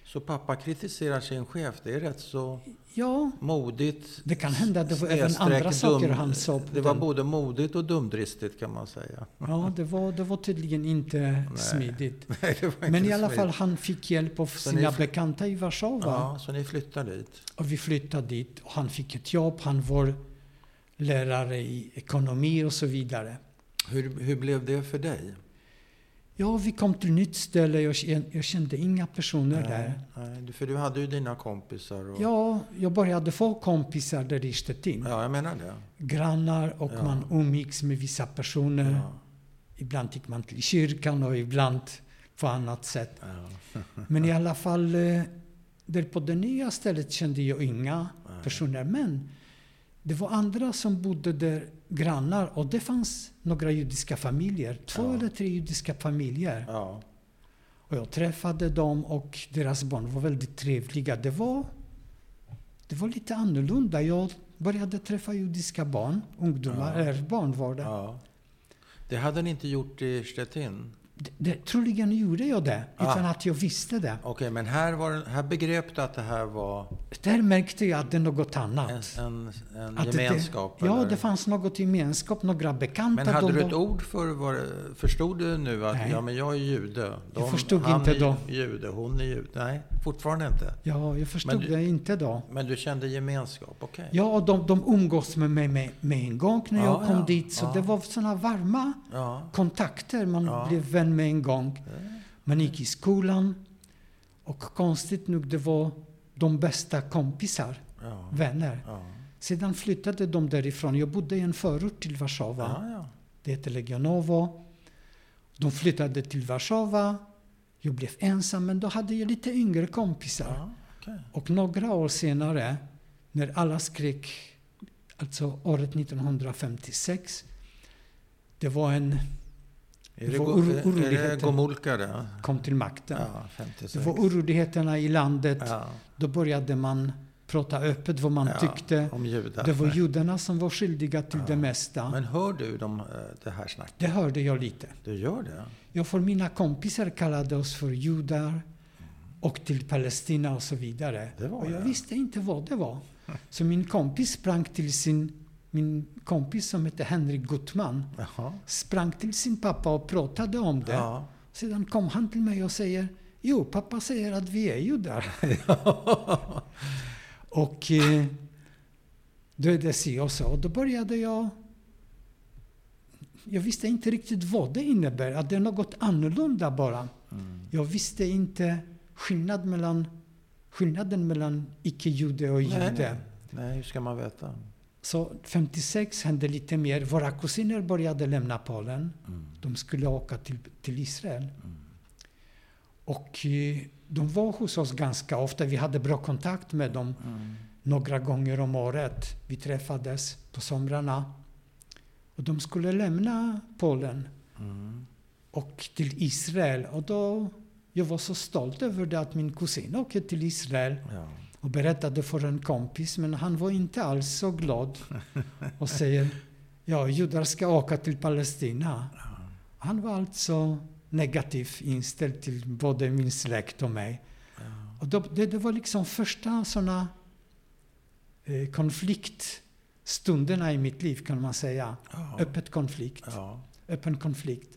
Så pappa kritiserar sin chef. Det är rätt så Ja, modigt. det kan hända. Det var även andra saker han sa. Det var den. både modigt och dumdristigt kan man säga. Ja, det var, det var tydligen inte smidigt. Nej, det var inte Men i alla smidigt. fall, han fick hjälp av Så sina bekanta i Warszawa. Ja, så ni flyttar dit? Och vi flyttade dit. Och han fick ett jobb. Han var lärare i ekonomi och så vidare. Hur, hur blev det för dig? Ja, vi kom till nytt ställe. Jag, jag kände inga personer där. nej, för du hade ju dina kompisar. Och, Ja, jag började få kompisar där i Stettin. ja, jag menar det. Grannar och Ja. man umgicks med vissa personer. Ja, Ibland gick man till kyrkan och ibland på annat sätt. ja, Men i alla fall, eh, där på det nya stället kände jag inga Nej. personer. Men det var andra som bodde där, grannar. Och det fanns några judiska familjer. Två Ja. eller tre judiska familjer. ja. Och jag träffade dem och deras barn var väldigt trevliga. Det var, det var lite annorlunda. Jag började träffa judiska barn, ungdomar, Ja. eller barn var det. ja. Det hade ni inte gjort i Stettin? Det. Troligen gjorde jag det, Ah. utan att jag visste det. Okej, men här, var, här begrep du att det här var Där märkte jag att det är något annat. en, en, en Att det- gemenskap? ja, det fanns något gemenskap, några bekanta. Men hade de du var- ett ord för vad Förstod du nu att Nej. ja, men jag är jude? Jag förstod han inte är då. jude, hon är jude. Nej, fortfarande inte. Ja, jag förstod du- det inte då. Men du kände gemenskap? Okej. Ja, och de, de umgås med mig med, med en gång när Ja, jag kom ja, dit. Så ja. det var såna varma kontakter. Man blev vän med en gång. Man gick i skolan. Och konstigt nog, det var de bästa kompisar, vänner. Sedan flyttade de därifrån. Jag bodde i en förort till Warszawa. Det heter Legionowo. De flyttade till Warszawa. Jag blev ensam, men då hade jag lite yngre kompisar. ja. okej. Och några år senare, när alla skrek, alltså året 1956, det var en, Är Det det, var oroligheter. Gomulka kom till makten. Ja, 56. Det var oroligheterna i landet. ja. Då började man prata öppet vad man Ja, tyckte. Om judar. Det var judarna som var skyldiga till Ja. det mesta. Men hör du de, eh, det här snacket? Det hörde jag lite. Du gör det? Ja, för mina kompisar kallade oss för judar och till Palestina och så vidare. Och jag det. visste inte vad det var. Så min kompis sprang till sin, min kompis som hette Henrik Gutman, sprang till sin pappa och pratade om det. Ja. Sedan kom han till mig och säger, jo, pappa säger att vi är judar. och eh, då är det si och så. Och då började jag jag visste inte riktigt vad det innebär, att det är något annorlunda bara. Mm. Jag visste inte skillnad mellan, skillnaden mellan icke-jude och Nej, jude. nej. nej, hur ska man veta? Så 56 hände lite mer. Våra kusiner började lämna Polen. Mm. De skulle åka till, till Israel. Mm. Och eh, de var hos oss ganska ofta. Vi hade bra kontakt med dem Mm. några gånger om året. Vi träffades på somrarna. Och de skulle lämna Polen Mm. och till Israel. Och då, jag var så stolt över det att min kusin åkte till Israel Ja. och berättade för en kompis, men han var inte alls så glad och säger ja, judar ska åka till Palestina. Han var alltså negativt inställd till både min släkt och mig. Ja. Och då, det, det var liksom första sådana eh, konfliktstunderna i mitt liv kan man säga. Ja. Öppet konflikt, Ja. öppen konflikt.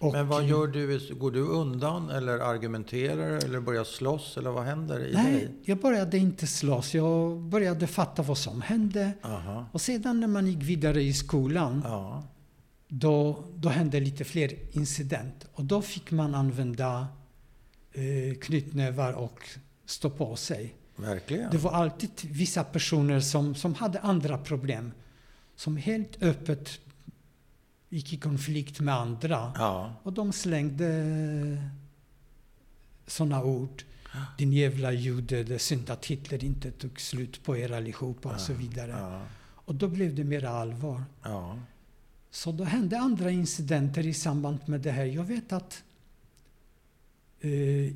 Och, Men vad gör du? Går du undan eller argumenterar eller börjar slåss eller vad händer i Nej, dig? jag började inte slåss. Jag började fatta vad som hände. Aha. Och sedan när man gick vidare i skolan, Ja. då, då hände lite fler incident. Och då fick man använda eh, knytnävar och stå på sig. Verkligen? Det var alltid vissa personer som, som hade andra problem. Som helt öppet gick i konflikt med andra. Ja. Och de slängde sådana ord. Din jävla jude, det är synd att Hitler inte tog slut på er allihopa och så vidare. Ja. Och då blev det mera allvar. Ja. Så då hände andra incidenter i samband med det här. Jag vet att eh,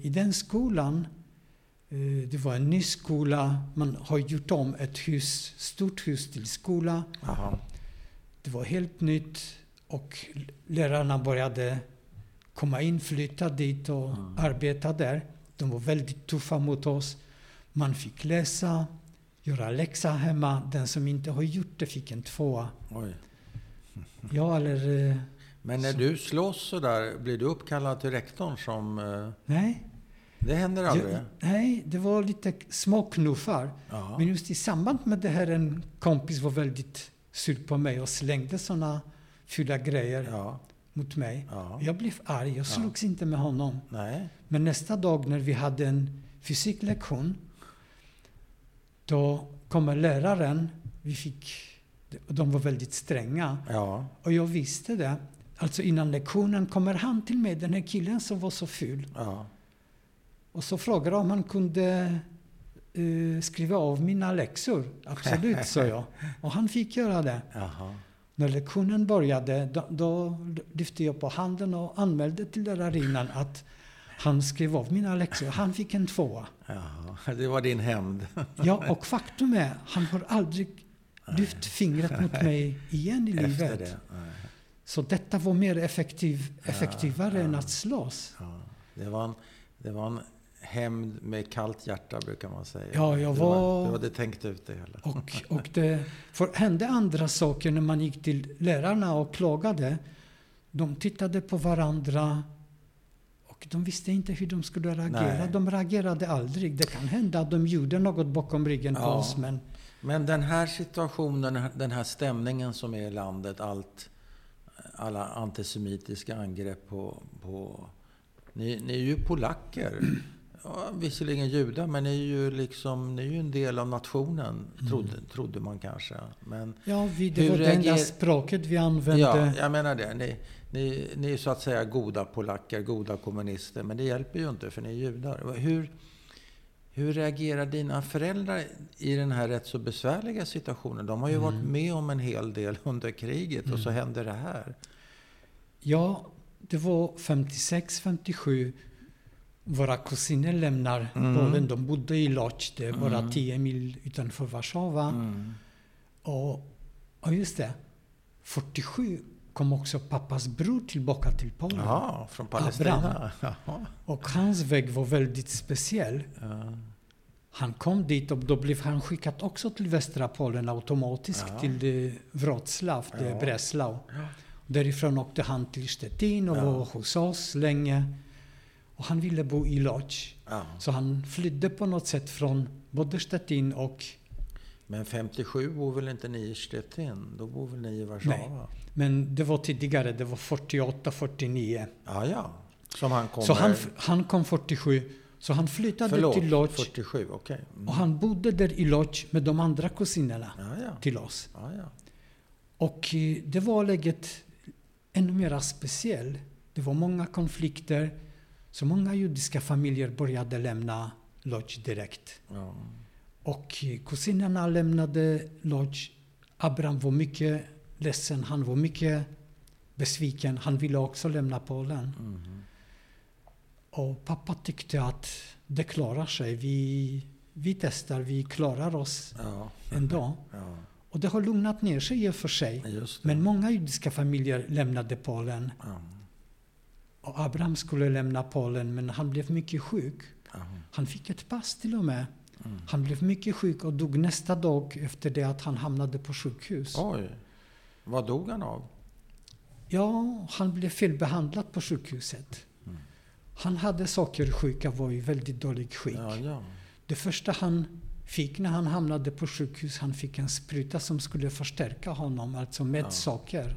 i den skolan, det var en ny skola, man har gjort om ett hus, stort hus till skola. Jaha. Det var helt nytt och lärarna började komma in, flytta dit och Mm. arbeta där. De var väldigt tuffa mot oss. Man fick läsa, göra läxa hemma. Den som inte har gjort det fick en tvåa. Oj. Ja, eller... eh, Men när Så- du slåss så där, blir du uppkallad till rektorn som... eh, Nej. Det händer aldrig? Jag, nej, det var lite små knuffar. Ja. Men just i samband med det här, en kompis var väldigt sur på mig och slängde såna fula grejer. Ja. mot mig. Ja. Jag blev arg, jag slogs inte med honom. Nej. Men nästa dag när vi hade en fysiklektion, då kommer läraren, vi fick, de var väldigt stränga, Ja. och jag visste det. Alltså innan lektionen kommer han till mig, den här killen som var så ful, Ja. Och så frågade om han kunde eh, skriva av mina läxor. Absolut, sa jag. Och han fick göra det. Jaha. När lektionen började, då, då lyfte jag på handen och anmälde till lärarinnan att han skrev av mina läxor. Han fick en tvåa. Jaha. Det var din hämnd. Ja, och faktum är, han har aldrig lyft fingret mot mig igen i Efter livet. det. Så detta var mer effektiv, effektivare ja. än att slåss. Ja. Det var en, det var en hämnd med kallt hjärta, brukar man säga. Ja, jag Du, var- du hade tänkt ut det hela. Och, och det för hände andra saker när man gick till lärarna och klagade. De tittade på varandra och de visste inte hur de skulle reagera. Nej. De reagerade aldrig. Det kan hända att de gjorde något bakom ryggen på Ja. oss, men Men den här situationen, den här stämningen som är i landet, allt, alla antisemitiska angrepp på... på ni, ni är ju polacker. Ja, visserligen judar, men ni är ju, liksom, ni är ju en del av nationen, trodde, trodde man kanske. Men, ja, vi, det var det enda språket vi använde. ja, jag menar det. Ni, ni, ni är så att säga goda polacker, goda kommunister, men det hjälper ju inte för ni är judar. Hur, hur reagerar dina föräldrar i den här rätt så besvärliga situationen? De har ju varit med om en hel del under kriget och så händer det här. Ja, det var 56, 57. Våra kusiner lämnar Mm. Polen. De bodde i Lodz, det är bara 10 mil utanför Warszawa. Mm. Och, och just det, 47 kom också pappas bror tillbaka till Polen. Ja, från Palestina. Jaha. Och hans väg var väldigt speciell. Ja. Han kom dit och då blev han skickad också till västra Polen automatiskt Ja. till Wroclaw, Ja. Breslau. Därifrån åkte han till Stettin och var hos oss länge. Och han ville bo i Lodz. Ja. Så han flydde på något sätt från både Stettin och... Men 57 bor väl inte ni i Stettin? Då bor väl ni i Warszawa? Men det var tidigare, det var 48, 49. Ja, ja. Som han kommer... Så han, han kom 47. Så han flyttade Förlåt, till Lodz. 47, okej. Mm. Och han bodde där i Lodz med de andra kusinerna Ja, ja. till oss. ja, ja. Och eh, det var läget ännu mer speciellt. Det var många konflikter. Så många judiska familjer började lämna Lodz direkt. ja. Och kusinerna lämnade Lodz. Abraham var mycket ledsen. Han var mycket besviken. Han ville också lämna Polen. Mhm. Och pappa tyckte att det klarar sig. Vi, vi testar, vi klarar oss ja. ändå. ja. Och det har lugnat ner sig i och för sig. Men många judiska familjer lämnade Polen. Ja. Och Abraham skulle lämna Polen, men han blev mycket sjuk. Ja. Han fick ett pass till och med. Mm. Han blev mycket sjuk och dog nästa dag efter det att han hamnade på sjukhus. Oj. Vad dog han av? Ja, han blev felbehandlad på sjukhuset. Mm. Han hade sockersjuka, var i väldigt dålig skick. Ja, ja. Det första han fick när han hamnade på sjukhus, han fick en spruta som skulle förstärka honom, alltså med Ja. socker.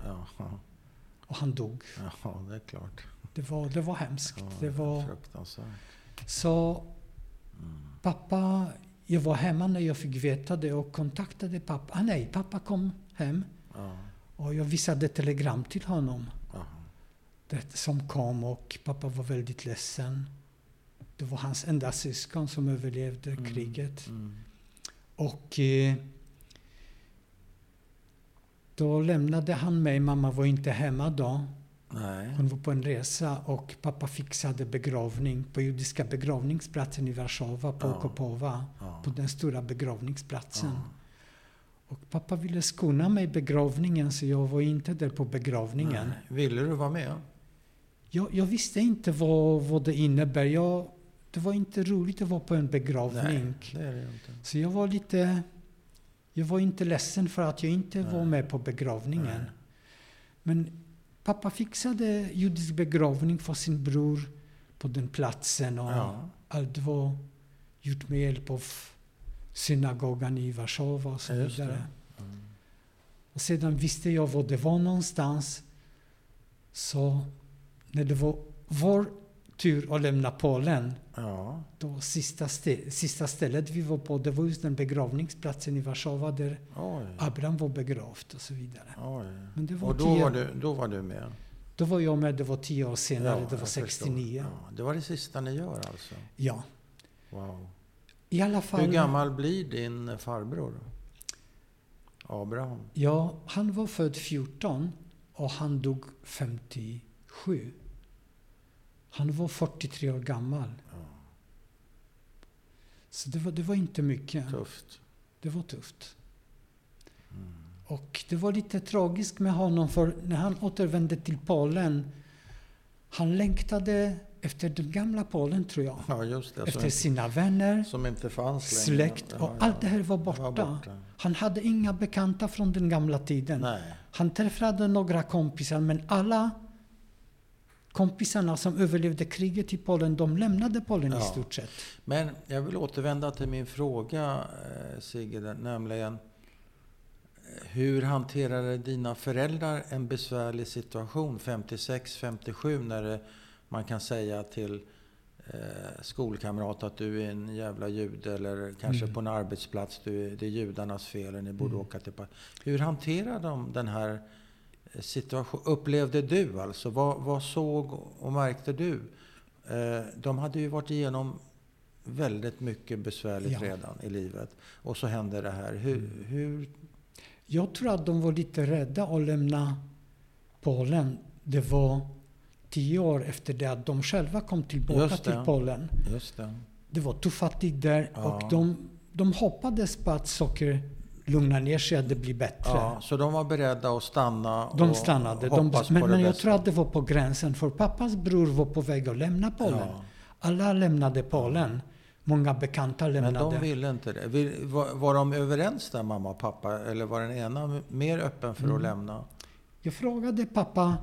Och han dog. ja, det är klart. Det var, det var hemskt. Ja, Det var, så Mm. pappa, jag var hemma när jag fick veta det och kontaktade pappa. Ah, nej, pappa kom hem Ja, och jag visade telegram till honom. ja. Det som kom och pappa var väldigt ledsen. Det var hans enda syskon som överlevde Mm. kriget. Mm. Och eh, då lämnade han mig. Mamma var inte hemma då. Nej. Hon var på en resa och pappa fixade begravning på judiska begravningsplatsen i Warszawa, på Ja. Kopowa, Ja. på den stora begravningsplatsen. Ja. Och pappa ville skona mig begravningen så jag var inte där på begravningen. Nej. Ville du vara med? Jag, jag visste inte vad, vad det innebär. Jag, det var inte roligt att vara på en begravning. Nej, det det. Så jag var lite... Jag var inte ledsen för att jag inte var Nej. med på begravningen. Men pappa fixade judisk begravning för sin bror på den platsen. Och Ja. Allt var gjort med hjälp av synagogan i Warszawa och så vidare. Mm. Och sedan visste jag var det var någonstans. Så när det var vår tur att lämna Polen, Ja. då sista, stä- sista stället vi var på, det var just den begravningsplatsen i Warszawa där Oj. Abraham var begravd och så vidare. Oj. Men det var Och då tio, var, du, då var du med? då var jag med, det var tio år senare, Ja, det var jag 69. förstår. Ja, det var det sista ni gör alltså? Ja. Wow. I alla fall. Hur gammal blir din farbror? Abraham? Ja, han var född 14 och han dog 57. Han var 43 år gammal. Så det var, det var inte mycket. Tufft. Det var tufft. Och det var lite tragiskt med honom för när han återvände till Polen, han längtade efter den gamla Polen tror jag. Ja, det. Efter sina vänner, som inte fanns längre. släkt och allt det här var borta. Han hade inga bekanta från den gamla tiden. Nej. Han träffade några kompisar men alla kompisarna som överlevde kriget i Polen, de lämnade Polen i Ja. stort sett. Men jag vill återvända till min fråga, eh, Sigge, nämligen eh, hur hanterade dina föräldrar en besvärlig situation 56-57 när det, man kan säga till eh, skolkamrat att du är en jävla jude eller kanske Mm. på en arbetsplats, du det är judarnas fel och ni borde Mm. åka till Hur hanterade de den här situationen? Upplevde du alltså? Vad, vad såg och märkte du? Eh, de hade ju varit igenom väldigt mycket besvärligt Ja. redan i livet. Och så hände det här. Hur, Mm. hur Jag tror att de var lite rädda att lämna Polen. Det var tio år efter det att de själva kom tillbaka till Polen. Just det. Det var tuffa tider Ja. och de, de hoppades på att saker lugnar ner sig, att det blir bättre. Ja, så de var beredda att stanna De och stannade. De, men men jag bästa. tror att det var på gränsen, för pappas bror var på väg att lämna Polen. Ja. Alla lämnade Polen. Många bekanta Men lämnade. de ville inte det. Var, var de överens där, mamma och pappa? Eller var den ena mer öppen för att Mm. lämna? Jag frågade pappa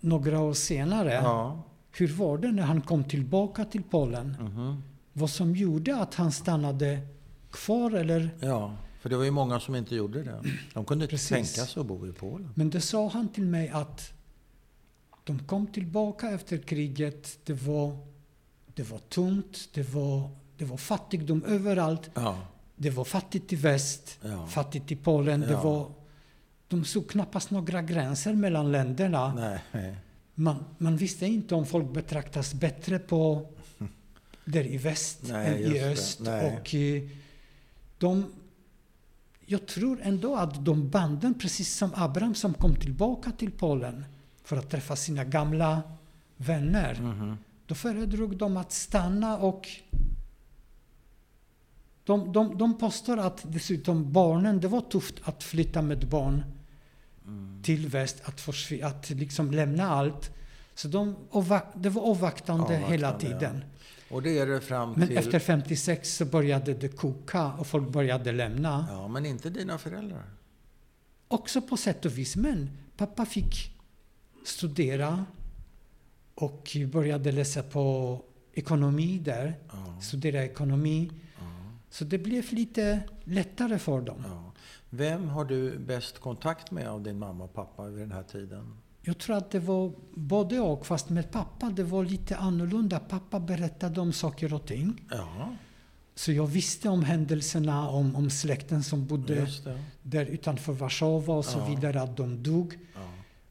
några år senare, Ja. hur var det när han kom tillbaka till Polen? Mhm. Vad som gjorde att han stannade kvar eller... ja. För det var ju många som inte gjorde det. De kunde inte Precis. tänka sig att bo i Polen. Men det sa han till mig att de kom tillbaka efter kriget. Det var, det var tomt, det var, det var fattigdom överallt. Ja. Det var fattigt i väst, Ja. fattigt i Polen. Det Ja. var, de såg knappast några gränser mellan länderna. Nej. nej. Man, man visste inte om folk betraktas bättre på där i väst Nej, än i det. öst. Och eh, de, jag tror ändå att de banden, precis som Abraham som kom tillbaka till Polen för att träffa sina gamla vänner. Mhm. Då föredrog de att stanna och de, de, de påstår att dessutom barnen, det var tufft att flytta med barn Mm. till väst, att, att liksom lämna allt. Så de, det var avvaktande, Avvaktande, hela ja. Och det är det fram Men till... efter 56 så började det koka och folk började lämna. Ja, men inte dina föräldrar. Också på sätt och vis. Men pappa fick studera och började läsa på ekonomi där. Ja. Studera ekonomi. Ja. Så det blev lite lättare för dem. Ja. Vem har du bäst kontakt med av din mamma och pappa vid den här tiden? Jag tror att det var både och, fast med pappa det var lite annorlunda. Pappa berättade om saker och ting. Ja, Så jag visste om händelserna, om, om släkten som bodde där utanför Warszawa och så Ja. vidare, att de dog. Ja.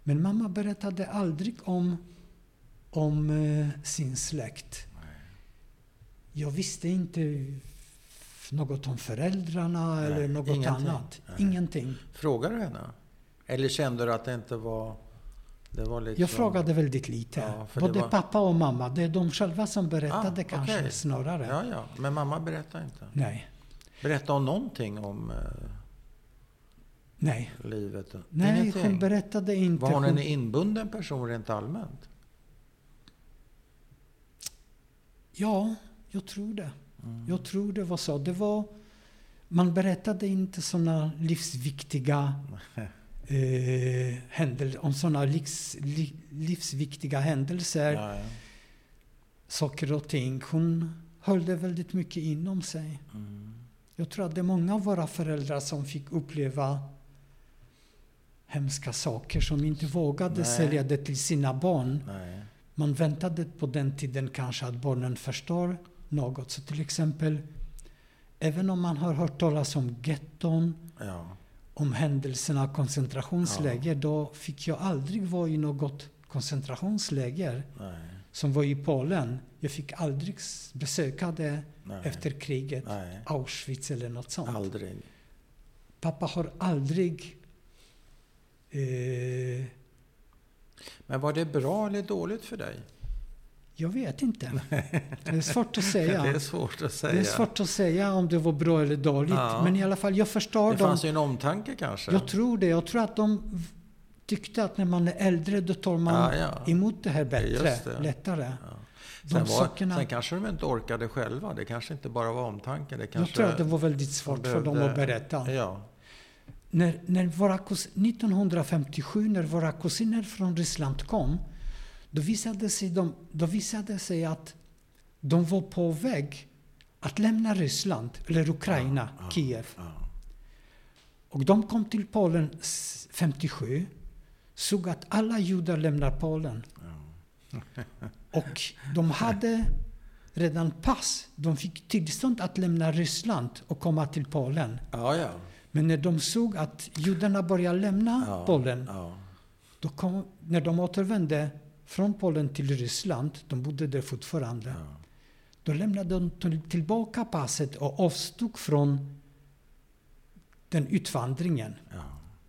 Men mamma berättade aldrig om, om eh, sin släkt. Jag visste inte något om föräldrarna Nej, eller något ingenting. annat. Nej. Ingenting. Frågar du henne? Eller kände du att det inte var... Liksom... Jag frågade väldigt lite. Ja, Både var- pappa och mamma. Det är de själva som berättade Ah, kanske okej. snarare. Ja, ja. Men mamma berättade inte. Nej. Berätta om någonting om eh, Nej. livet? Nej, Ingenting. hon berättade inte. Var hon Hon- en inbunden person rent allmänt? Ja, jag tror det. Mm. Jag tror det var så. Det var, man berättade inte sådana livsviktiga eh, händelser, om sådana livs, li, livsviktiga händelser, Ja, ja. saker och ting. Hon höll det väldigt mycket inom sig. Mm. Jag tror att det är många av våra föräldrar som fick uppleva hemska saker som inte vågade Nej. sälja det till sina barn. Nej. Man väntade på den tiden kanske att barnen förstår något. Så till exempel, även om man har hört talas om getton, Ja. Om händelserna koncentrationsläger, då fick jag aldrig vara i något koncentrationsläger Nej. som var i Polen. Jag fick aldrig besöka det Nej. efter kriget, Nej. Auschwitz eller något sånt. Aldrig. Pappa har aldrig eh, Men var det bra eller dåligt för dig? Jag vet inte. Det är svårt att säga. Det är svårt att säga. Det är svårt att säga om det var bra eller dåligt. Ja. Men i alla fall, jag förstår Det dem. fanns ju en omtanke kanske? Jag tror det. Jag tror att de tyckte att när man är äldre då tar man Ja, ja. emot det här bättre, det. lättare. Sen, var, sen kanske de inte orkade själva. Det kanske inte bara var omtanke. Det jag tror att det var väldigt svårt de för dem behövde- att berätta. Ja. När, när våra kus, 1957, när våra kusiner från Ryssland kom, då visade, sig de, då visade sig att de var på väg att lämna Ryssland, eller Ukraina, Ja, ja, Kiev. Ja. Och de kom till Polen s- 57, såg att alla judar lämnar Polen. Och de hade redan pass. De fick tillstånd att lämna Ryssland och komma till Polen. Ja, ja. Men när de såg att judarna började lämna ja. Polen, då kom, när de återvände från Polen till Ryssland, de bodde där fortfarande, Ja. då lämnade de till- tillbaka passet och avstod från den utvandringen. Ja.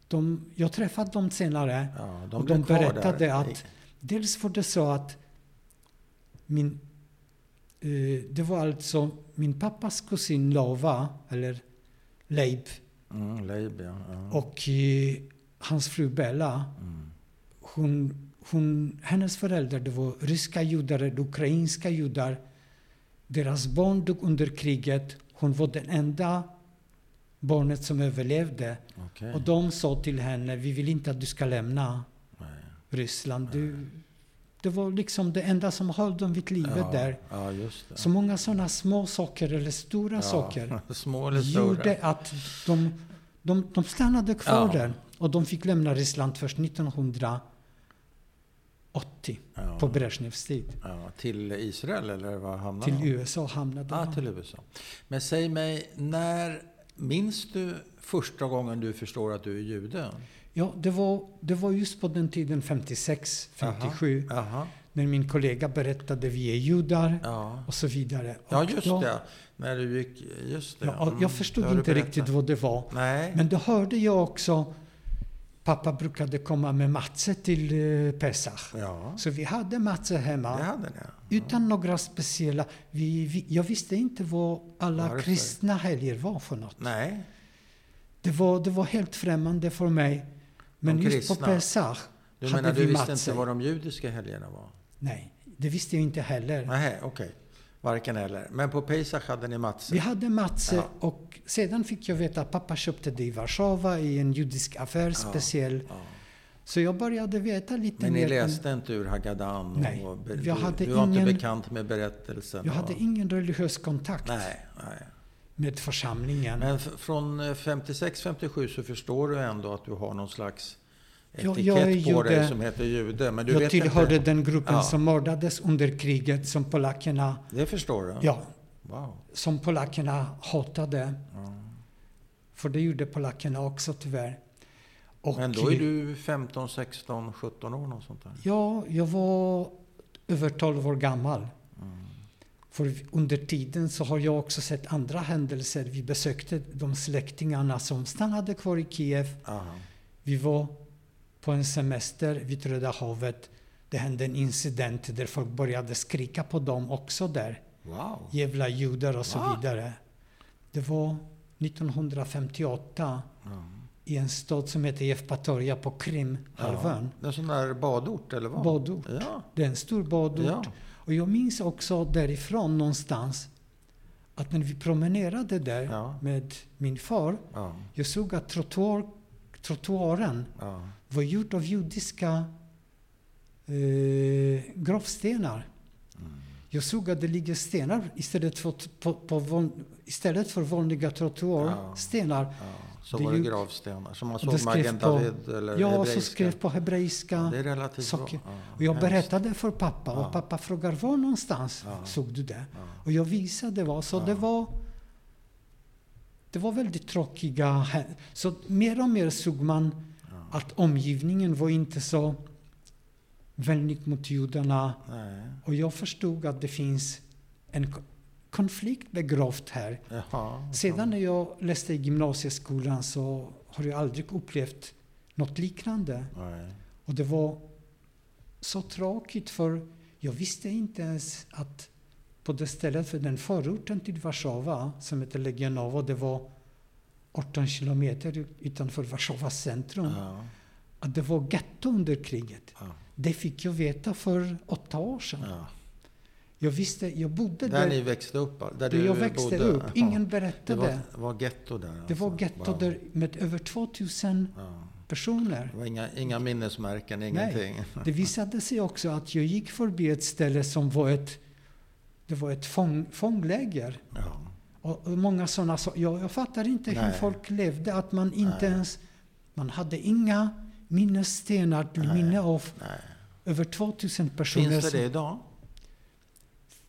De, jag träffade dem senare Ja, och blev de berättade där. att dels var det så att min, eh, det var alltså min pappas kusin Lova, eller Leib, Mm, Leib, ja. och eh, hans fru Bella. Mm. Hon, hon, hennes föräldrar det var ryska judar, eller ukrainska judar. Deras barn dog under kriget. Hon var den enda barnet som överlevde. Okej. Och de sa till henne, vi vill inte att du ska lämna Nej. Ryssland. Du, det var liksom det enda som höll dem vid livet ja. där. Ja. Så många sådana små saker eller stora ja. saker Små eller stora. gjorde att de, de, de stannade kvar där. Och de fick lämna Ryssland först 1980 ja. på Brezjnevs tid. ja. Till Israel eller vad hamnade Till de? USA hamnade Ja, de. till USA. Men säg mig, när minns du första gången du förstår att du är jude? Ja, det var, det var just på den tiden, 56, 57, Jaha. när min kollega berättade vi är judar Ja. och så vidare. ja, Och just då- det. När du gick... Just det. Ja, Mm, jag det förstod inte riktigt vad det var. Nej. Men då hörde jag också, pappa brukade komma med matse till eh, Pesach. Ja, Så vi hade matse hemma. det hade ni. Utan några speciella... Vi, vi, jag visste inte vad alla Varför? kristna helger var för något. Nej. Det var, det var helt främmande för mig. Men just på. Pesach Du hade menar, du vi visste matse. inte vad de judiska helgerna var? Nej, det visste jag inte heller. Nej, okej. Varken eller. Men på Pesach hade ni matse? Vi hade matse Ja. och sedan fick jag veta att pappa köpte det i Warszawa i en judisk affär speciell. Ja. Så jag började veta lite Men ni mer. läste inte ur Haggadan? Nej, Och be, jag du, hade du var inte ingen- bekant med berättelsen? Jag hade och, ingen religiös kontakt Nej, nej. med församlingen. Men från 56-57 så förstår du ändå att du har någon slags etikett jag är på dig jude. som heter jude. Men du jag vet tillhörde inte. den gruppen Ja. som mördades under kriget som polackerna, Det förstår du? ja, Wow. som polackerna hatade. Ja. För det gjorde polackerna också tyvärr. Och, Men då är du 15, 16, 17 år något sånt där? Ja, jag var över 12 år gammal. Mm. För under tiden så har jag också sett andra händelser. Vi besökte de släktingarna som stannade kvar i Kiev. Aha. Vi var på en semester vid Röda havet. Det hände en incident där folk började skrika på dem också där. Wow. Jävla judar och så Va? vidare. Det var 1958 Ja. i en stad som heter Jevpatoria på Krimhalvön. Ja. En sån där badort eller vad? Badort. Ja. Det är en stor badort. ja. Och jag minns också därifrån någonstans att när vi promenerade där Ja. med min far, Ja. jag såg att trottoar, trottoaren ja. Var gjord av judiska eh, gravstenar. Mm. Jag såg att det ligger stenar istället för, på, på, van- istället för vanliga trottoarstenar. Ja. Så Det var det gravstenar. Som man såg Magen på- David eller Ja, och så hebreiska. skrev på hebreiska. Relativt saker. Ja, Och jag hemskt. berättade för pappa Ja. och pappa frågar var någonstans Ja. såg du det? Ja. Och jag visade var. Så Ja. det var det var väldigt tråkiga Så mer och mer såg man Ja. Att omgivningen var inte så vänlig mot judarna. Nej. Och jag förstod att det finns en ko- konflikt begravd här. Jaha, Sedan när jag läste i gymnasieskolan så har jag aldrig upplevt något liknande. Nej. Och det var så tråkigt för jag visste inte ens att på det stället, för den förorten till Warszawa som heter Legionowo, det var 18 kilometer utanför Warszawas centrum, Ja. att det var getto under kriget. Ja. Det fick jag veta för åtta år sedan. Ja. Jag visste, jag bodde Där där, ni växte upp? Där där jag växte bodde. upp. Ingen Det berättade. var, var getto där? Det var alltså. getto Wow. där med över 2000 Ja. personer. Det var inga, inga minnesmärken, ingenting? Det visade sig också att jag gick förbi ett ställe som var ett, det var ett fång, fångläger. Ja. Och, många sådana så, jag, jag fattar inte hur Nej. folk levde, att man inte Nej. ens... Man hade inga minnesstenar till Nej. minne av Nej. över 2000 personer. Finns det det idag?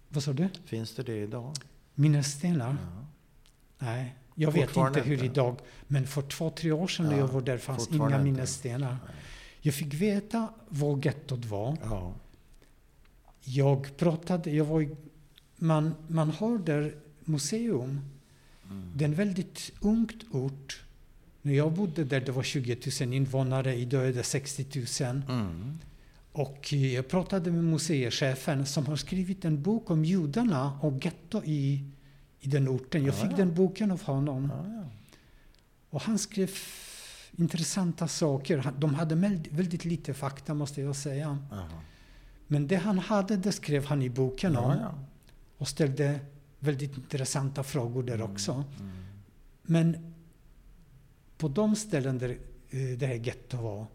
Vad sa du? Finns det det idag? Minnesstenar? Ja. Nej, jag vet inte hur inte. idag. Men för två, tre år sedan när Ja, jag var där fanns inga minnesstenar. Jag fick veta var gettot var. Ja. Jag pratade, jag var i, man, man har där museum. Mm. Det är en väldigt ungt ort. När jag bodde där det var 20 000 invånare, idag är det 60 000. Mm. Och jag pratade med museichefen som har skrivit en bok om judarna och getto i, i den orten. Jag Ja, fick ja. den boken av honom. Ja, ja. Och han skrev intressanta saker. De hade väldigt, lite fakta måste jag säga. Jaha. Men det han hade det skrev han i boken om. Ja. och ställde väldigt intressanta frågor där Mm, också. mm. Men på de ställen där eh, det här getto var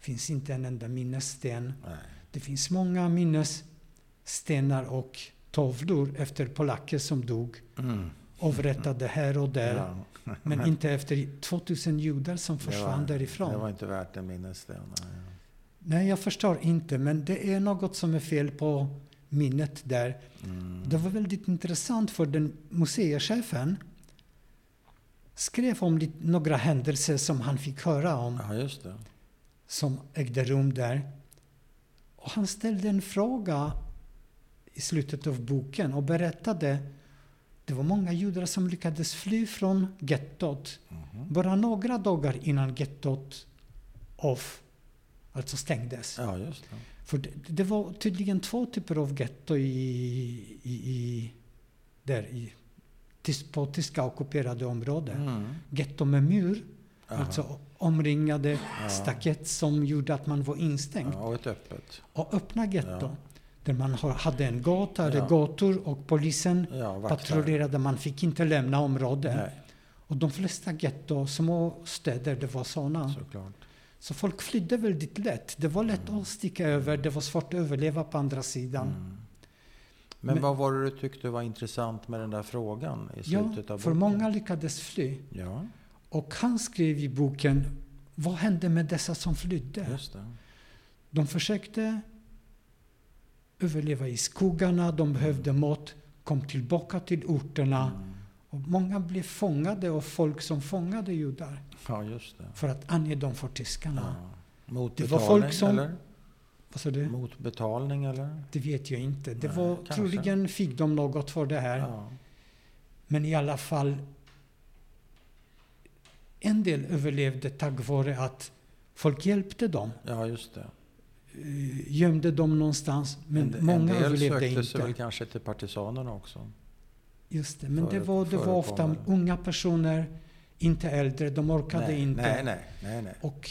finns inte en enda minnessten. Nej. Det finns många minnesstenar och tavlor efter polacker som dog Mm. avrättade här och där. Ja. Men inte efter 2000 judar som Det försvann var- därifrån. Det var inte värt en minnessten. nej. Nej, jag förstår inte, men det är något som är fel på minnet där. Mm. Det var väldigt intressant för den museichefen skrev om några händelser som han fick höra om Ja, som ägde rum där. Och han ställde en fråga i slutet av boken och berättade det var många judar som lyckades fly från gettot Mhm. bara några dagar innan gettot av, alltså stängdes. Ja, just det. För det, det var tydligen två typer av getto i, i, i, där i, på tyska ockuperade områden. Mm. Getto med mur, Jaha. alltså omringade Ja. staket som gjorde att man var instängd. Ja, och öppet. Och öppna getto, Ja. där man hade en gata eller Ja. gator och polisen Ja, patrullerade. Man fick inte lämna området. Och de flesta getto, små städer, det var sådana. såklart. Så folk flydde väldigt lätt. Det var lätt att sticka över, det var svårt att överleva på andra sidan. Mm. Men, Men- vad var det du tyckte var intressant med den där frågan i Ja, slutet av för boken? många lyckades fly. Ja, Och han skrev i boken, vad hände med dessa som flydde? just det. De försökte överleva i skogarna, de behövde mat, kom tillbaka till orterna. Mm. Och många blev fångade av folk som fångade judar Ja, just det. för att ange dem för tyskarna. Ja. Mot Det var folk som- eller? Vad sa du? Mot betalning, eller? Det vet jag inte. Det Nej, var, kanske. troligen fick de något för det här. Ja. Men i alla fall, en del överlevde tack vare att folk hjälpte dem. ja, just det. eh, Gömde dem någonstans. Men en, många en del överlevde sökte sig väl inte. kanske till partisanerna också. Just det. Men det före- var, det var ofta unga personer, inte äldre. De orkade nej, inte. Nej, nej, nej, nej. Och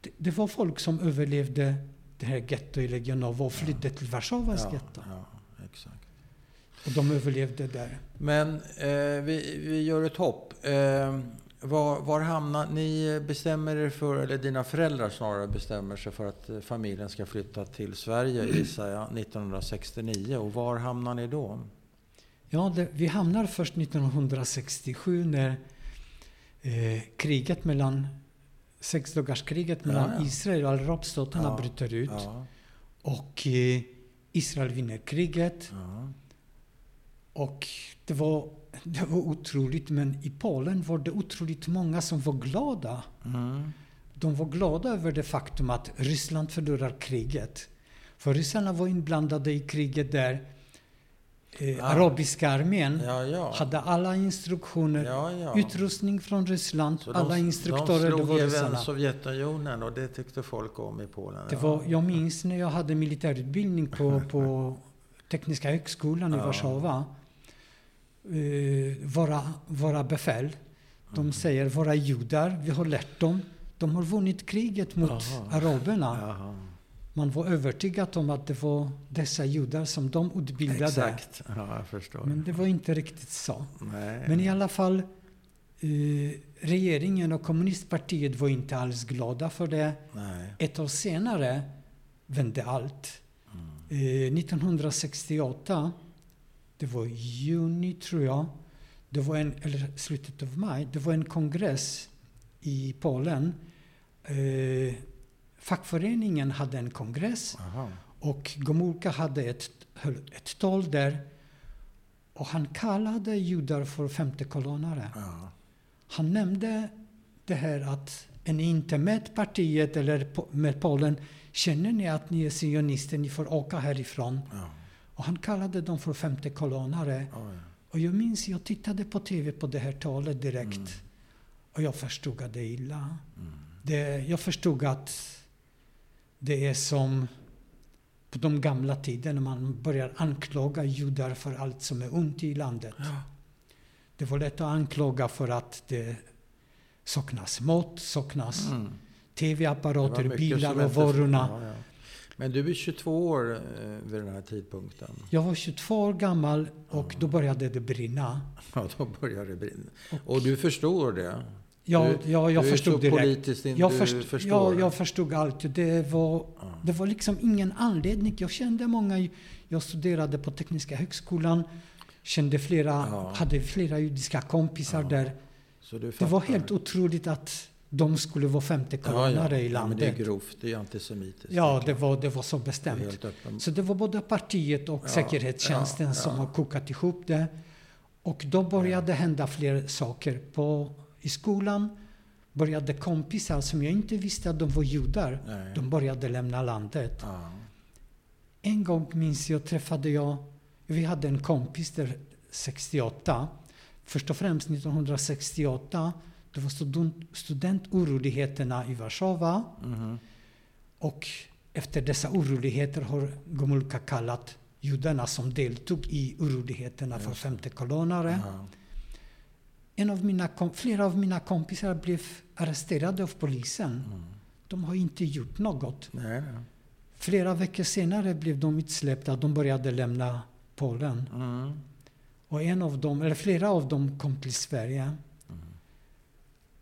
det, det var folk som överlevde det här getto i Legionowo och flydde till Warszawas ja, getto. ja, exakt. Och de överlevde där. Men eh, vi, vi gör ett hopp. Eh, var, var hamnar ni? Bestämmer er för, eller dina föräldrar snarare bestämmer sig för att eh, familjen ska flytta till Sverige gissar jag, 1969. Och var hamnar ni då? Ja, det, vi hamnar först 1967 när eh, kriget mellan sexdagarskriget mellan Ja, ja. Israel och arabstaterna Ja, bryter ut. Ja, Och eh, Israel vinner kriget. Och det var, det var otroligt, men i Polen var det otroligt många som var glada. Mm. De var glada över det faktum att Ryssland förlorar kriget. För ryssarna var inblandade i kriget där eh, Ah. arabiska armén Ja, ja. hade alla instruktioner, ja, ja. utrustning från Ryssland, Så alla de, instruktörer, de det slog var även. Sovjetunionen och det tyckte folk om i Polen. Det ja. var, jag minns när jag hade militärutbildning på, på Tekniska högskolan i Ja. Warszawa. Eh, våra, våra befäl, de Mm. säger våra judar, vi har lärt dem. De har vunnit kriget mot Aha. araberna. Jaha. Man var övertygad om att det var dessa judar som de utbildade. Exakt. Ja, jag förstår. Men det var inte riktigt så. Nej. Men i alla fall, eh, regeringen och kommunistpartiet var inte alls glada för det. Nej. Ett år senare vände allt. Mm. Eh, 1968, det var juni tror jag, det var en, eller slutet av maj, det var en kongress i Polen. Eh, fackföreningen hade en kongress Aha. och Gomulka hade ett, höll ett tal där. Och han kallade judar för femtekolonnare. Ja. Han nämnde det här att är ni inte med partiet eller med Polen, känner ni att ni är sionister, ni får åka härifrån. Ja. Och han kallade dem för femtekolonnare. Oj. Och jag minns, jag tittade på TV på det här talet direkt. Mm. Och jag förstod att det är illa. Mm. Det, jag förstod att det är som på de gamla tiderna man börjar anklaga judar för allt som är ont i landet. Ja. Det var lätt att anklaga för att det saknas mat, saknas Mm. Tv-apparater, bilar och varorna. Ja, ja. Men du är 22 år eh, vid den här tidpunkten. Jag var 22 år gammal och Ja. då började det brinna. Ja, då börjar det brinna. Och- Och du förstår det? Ja, Du- ja, jag du förstod direkt. politiskt in, Jag, först, förstår. ja, jag förstod allt. Det var, det var liksom ingen anledning. Jag kände många. Jag studerade på Tekniska högskolan. Kände flera, Ja. hade flera judiska kompisar Ja, där. Det var helt otroligt att de skulle vara femtekolonnare i Ja, men det är landet. grovt. Det är antisemitiskt. Ja, det var, det var så Det bestämt. öppen. Så det var både partiet och säkerhetstjänsten som har kokat ihop det. Och då började hända fler saker. På, I skolan började kompisar som jag inte visste att de var judar. Nej. De började lämna landet. Ja. En gång minns jag träffade jag, vi hade en kompis där 68. Först och främst 1968, det var student, studentoroligheterna i Warszawa. Mhm. Och efter dessa oroligheter har Gomulka kallat judarna som deltog i oroligheterna för Just det. femtekolonnare. En av mina, flera av mina kompisar blev arresterade av polisen. Mm. De har inte gjort något. Nej, nej. Flera veckor senare blev de utsläppta. De började lämna Polen. Mm. Och en av dem, eller flera av dem kom till Sverige. Mm.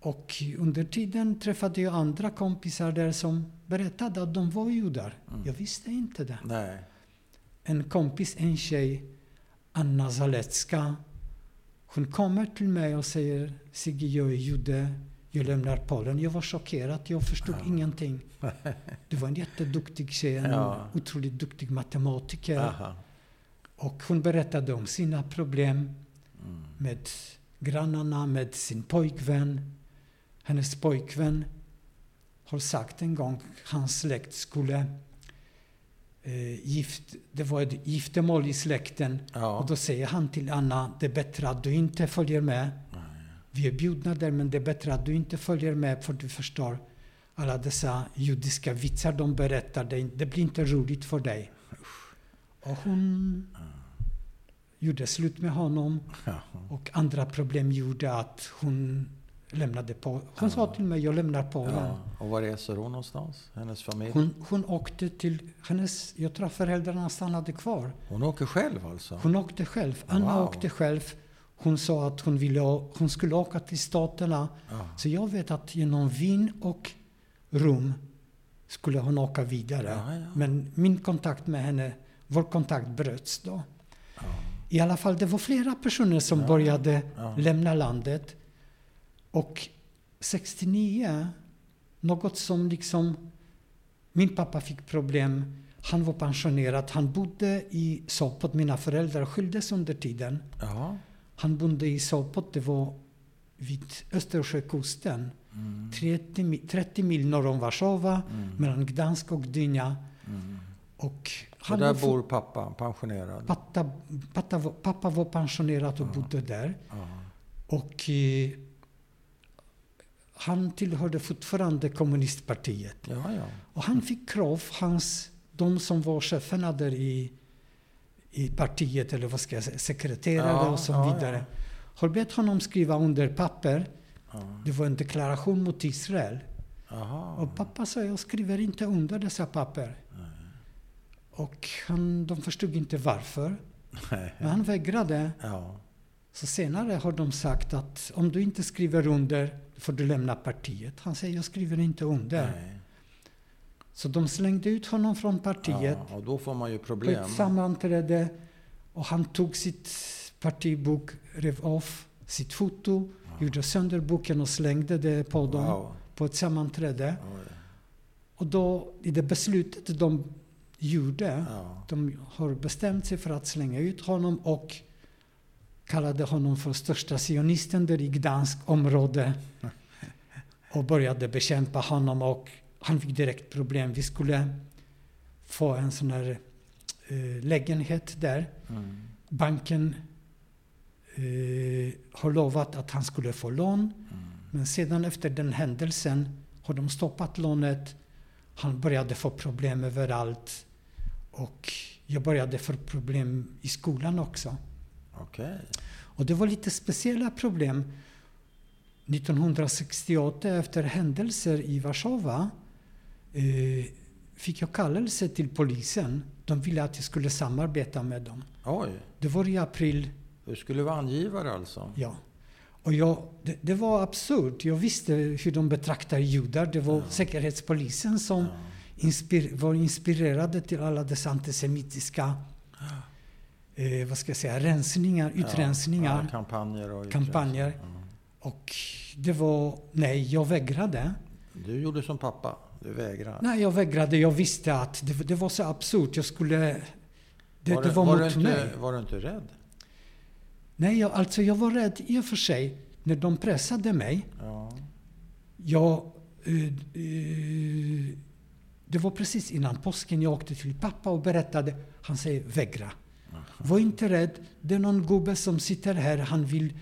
Och under tiden träffade jag andra kompisar där som berättade att de var judar. Mm. Jag visste inte det. Nej. En kompis, en tjej, Anna Zalecka. Hon kommer till mig och säger Sigge, jag är jude. Jag lämnar Polen. Jag var chockerad. Jag förstod Ja. ingenting. Det var en jätteduktig tjej. En Ja. otroligt duktig matematiker. Aha. Och hon berättade om sina problem Mm. med grannarna, med sin pojkvän. Hennes pojkvän har sagt en gång hans släkt skulle eh, gift, det var ett giftermål i släkten. Ja. Och då säger han till Anna, det är bättre att du inte följer med. Nej. Vi är bjudna där, men det är bättre att du inte följer med för du förstår alla dessa judiska vitsar de berättar. Det, det blir inte roligt för dig. Och hon gjorde slut med honom. Ja. Och andra problem gjorde att hon lämnade på. Hon sa till mig, jag lämnar Polen. Ja. Och var reser hon någonstans? Hennes familj? Hon, hon åkte till hennes, jag tror föräldrarna stannade kvar. Hon åker själv alltså? Hon åkte själv. Anna Wow. åkte själv. Hon sa att hon, ville, hon skulle åka till Staterna. Ja. Så jag vet att genom Wien och Rom skulle hon åka vidare. Ja, ja. Men min kontakt med henne, vår kontakt bröts då. Ja. I alla fall, det var flera personer som Ja. började Ja. lämna landet. Och 69, något som liksom... Min pappa fick problem. Han var pensionerad. Han bodde i Sopot. Mina föräldrar skildes under tiden. Jaha. Han bodde i Sopot. Det var vid Östersjökusten. 30, mi- 30 mil norr om Warszawa, mellan Gdansk och Gdynia. Och Och han där var bor pappa, pensionerad. pappa, pappa, var- pappa var pensionerad och bodde där. Ja. Och eh, han tillhörde fortfarande kommunistpartiet. Ja, ja. Och han fick krav, hans, de som var cheferna där i, i partiet, eller vad ska jag säga, sekreterare Ja, och så vidare, har bett honom skriva under papper. Det var en deklaration mot Israel. Jaha. Och pappa sa, jag skriver inte under dessa papper. Och han, de förstod inte varför. Men han vägrade. Ja. Så senare har de sagt att om du inte skriver under får du lämna partiet. Han säger, jag skriver inte under. Nej. Så de slängde ut honom från partiet Ja, och då får man ju på problem. ett sammanträde. Och han tog sitt partibok, rev av sitt foto, gjorde sönder boken och slängde det på dem Wow. på ett sammanträde. Oj. Och då, i det beslutet de gjorde, Ja. de har bestämt sig för att slänga ut honom och kallade honom för största sionisten där i Gdansk område. Och började bekämpa honom och han fick direkt problem. Vi skulle få en sån här eh, lägenhet där. Mm. Banken eh, har lovat att han skulle få lån. Mm. Men sedan efter den händelsen har de stoppat lånet. Han började få problem överallt. Och jag började få problem i skolan också. Okej. Och det var lite speciella problem. 1968 efter händelser i Warszawa eh, fick jag kallelse till polisen. De ville att jag skulle samarbeta med dem. Oj. Det var i april Du skulle vara angivare alltså? Ja. Och jag, det, det var absurt. Jag visste hur de betraktar judar. Det var Säkerhetspolisen som inspir, var inspirerade till alla dessa antisemitiska eh, vad ska jag säga, rensningar, utrensningar, Ja, kampanjer och kampanjer. Ja. Och det var, nej, jag vägrade. Du gjorde som pappa. Du vägrade. Nej, jag vägrade. Jag visste att det, det var så absurt. Jag skulle... Det var, det var, var, mot du mig. inte, var du inte rädd? Nej, jag, alltså jag var rädd i och för sig. När de pressade mig Ja. Jag, eh, eh, det var precis innan påsken jag åkte till pappa och berättade. Han säger vägra. Var inte rädd. Det är någon gubbe som sitter här. Han vill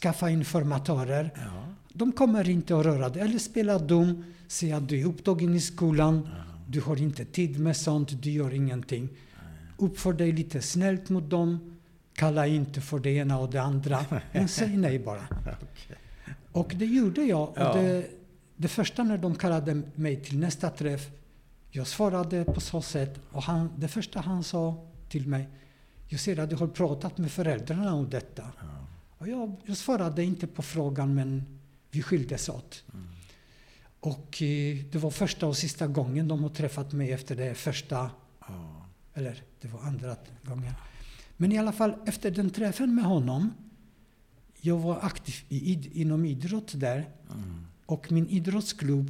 skaffa informatörer. ja. De kommer inte att röra dig. Eller spela dum. Säga att du är upptagen i skolan. Du har inte tid med sånt. Du gör ingenting. Uppför dig lite snällt mot dem. Kalla inte för det ena och det andra. Men säg nej bara. Okej. Och det gjorde jag. Och Ja. det, det första när de kallade mig till nästa träff, jag svarade på så sätt. Och han, det första han sa till mig, jag ser att du har pratat med föräldrarna om detta. Och jag, jag svarade inte på frågan, men vi skildes åt. Och eh, det var första och sista gången de har träffat mig efter det första, Ja. eller det var andra gången. Men i alla fall, efter den träffen med honom, jag var aktiv i, id- inom idrott där. Mm. Och min idrottsklubb,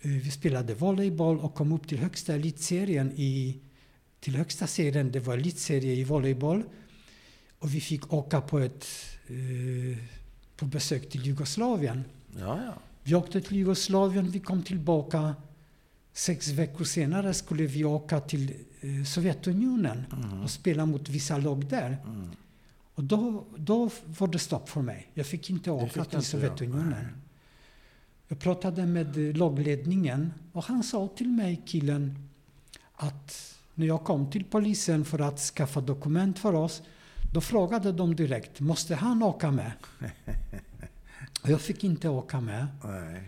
eh, vi spelade volleyboll och kom upp till högsta elitserien i, till högsta serien, det var elitserie i volleyboll. Och vi fick åka på ett eh, på besök till Jugoslavien. Ja, ja. Vi åkte till Jugoslavien, vi kom tillbaka. Sex veckor senare skulle vi åka till eh, Sovjetunionen och spela mot vissa lag där. Mm. Och då, då var det stopp för mig. Jag fick inte åka fick till. Sovjetunionen. Jag pratade med eh, lagledningen och han sa till mig, killen, att när jag kom till polisen för att skaffa dokument för oss, då frågade de direkt, måste han åka med? Och jag fick inte åka med. Nej.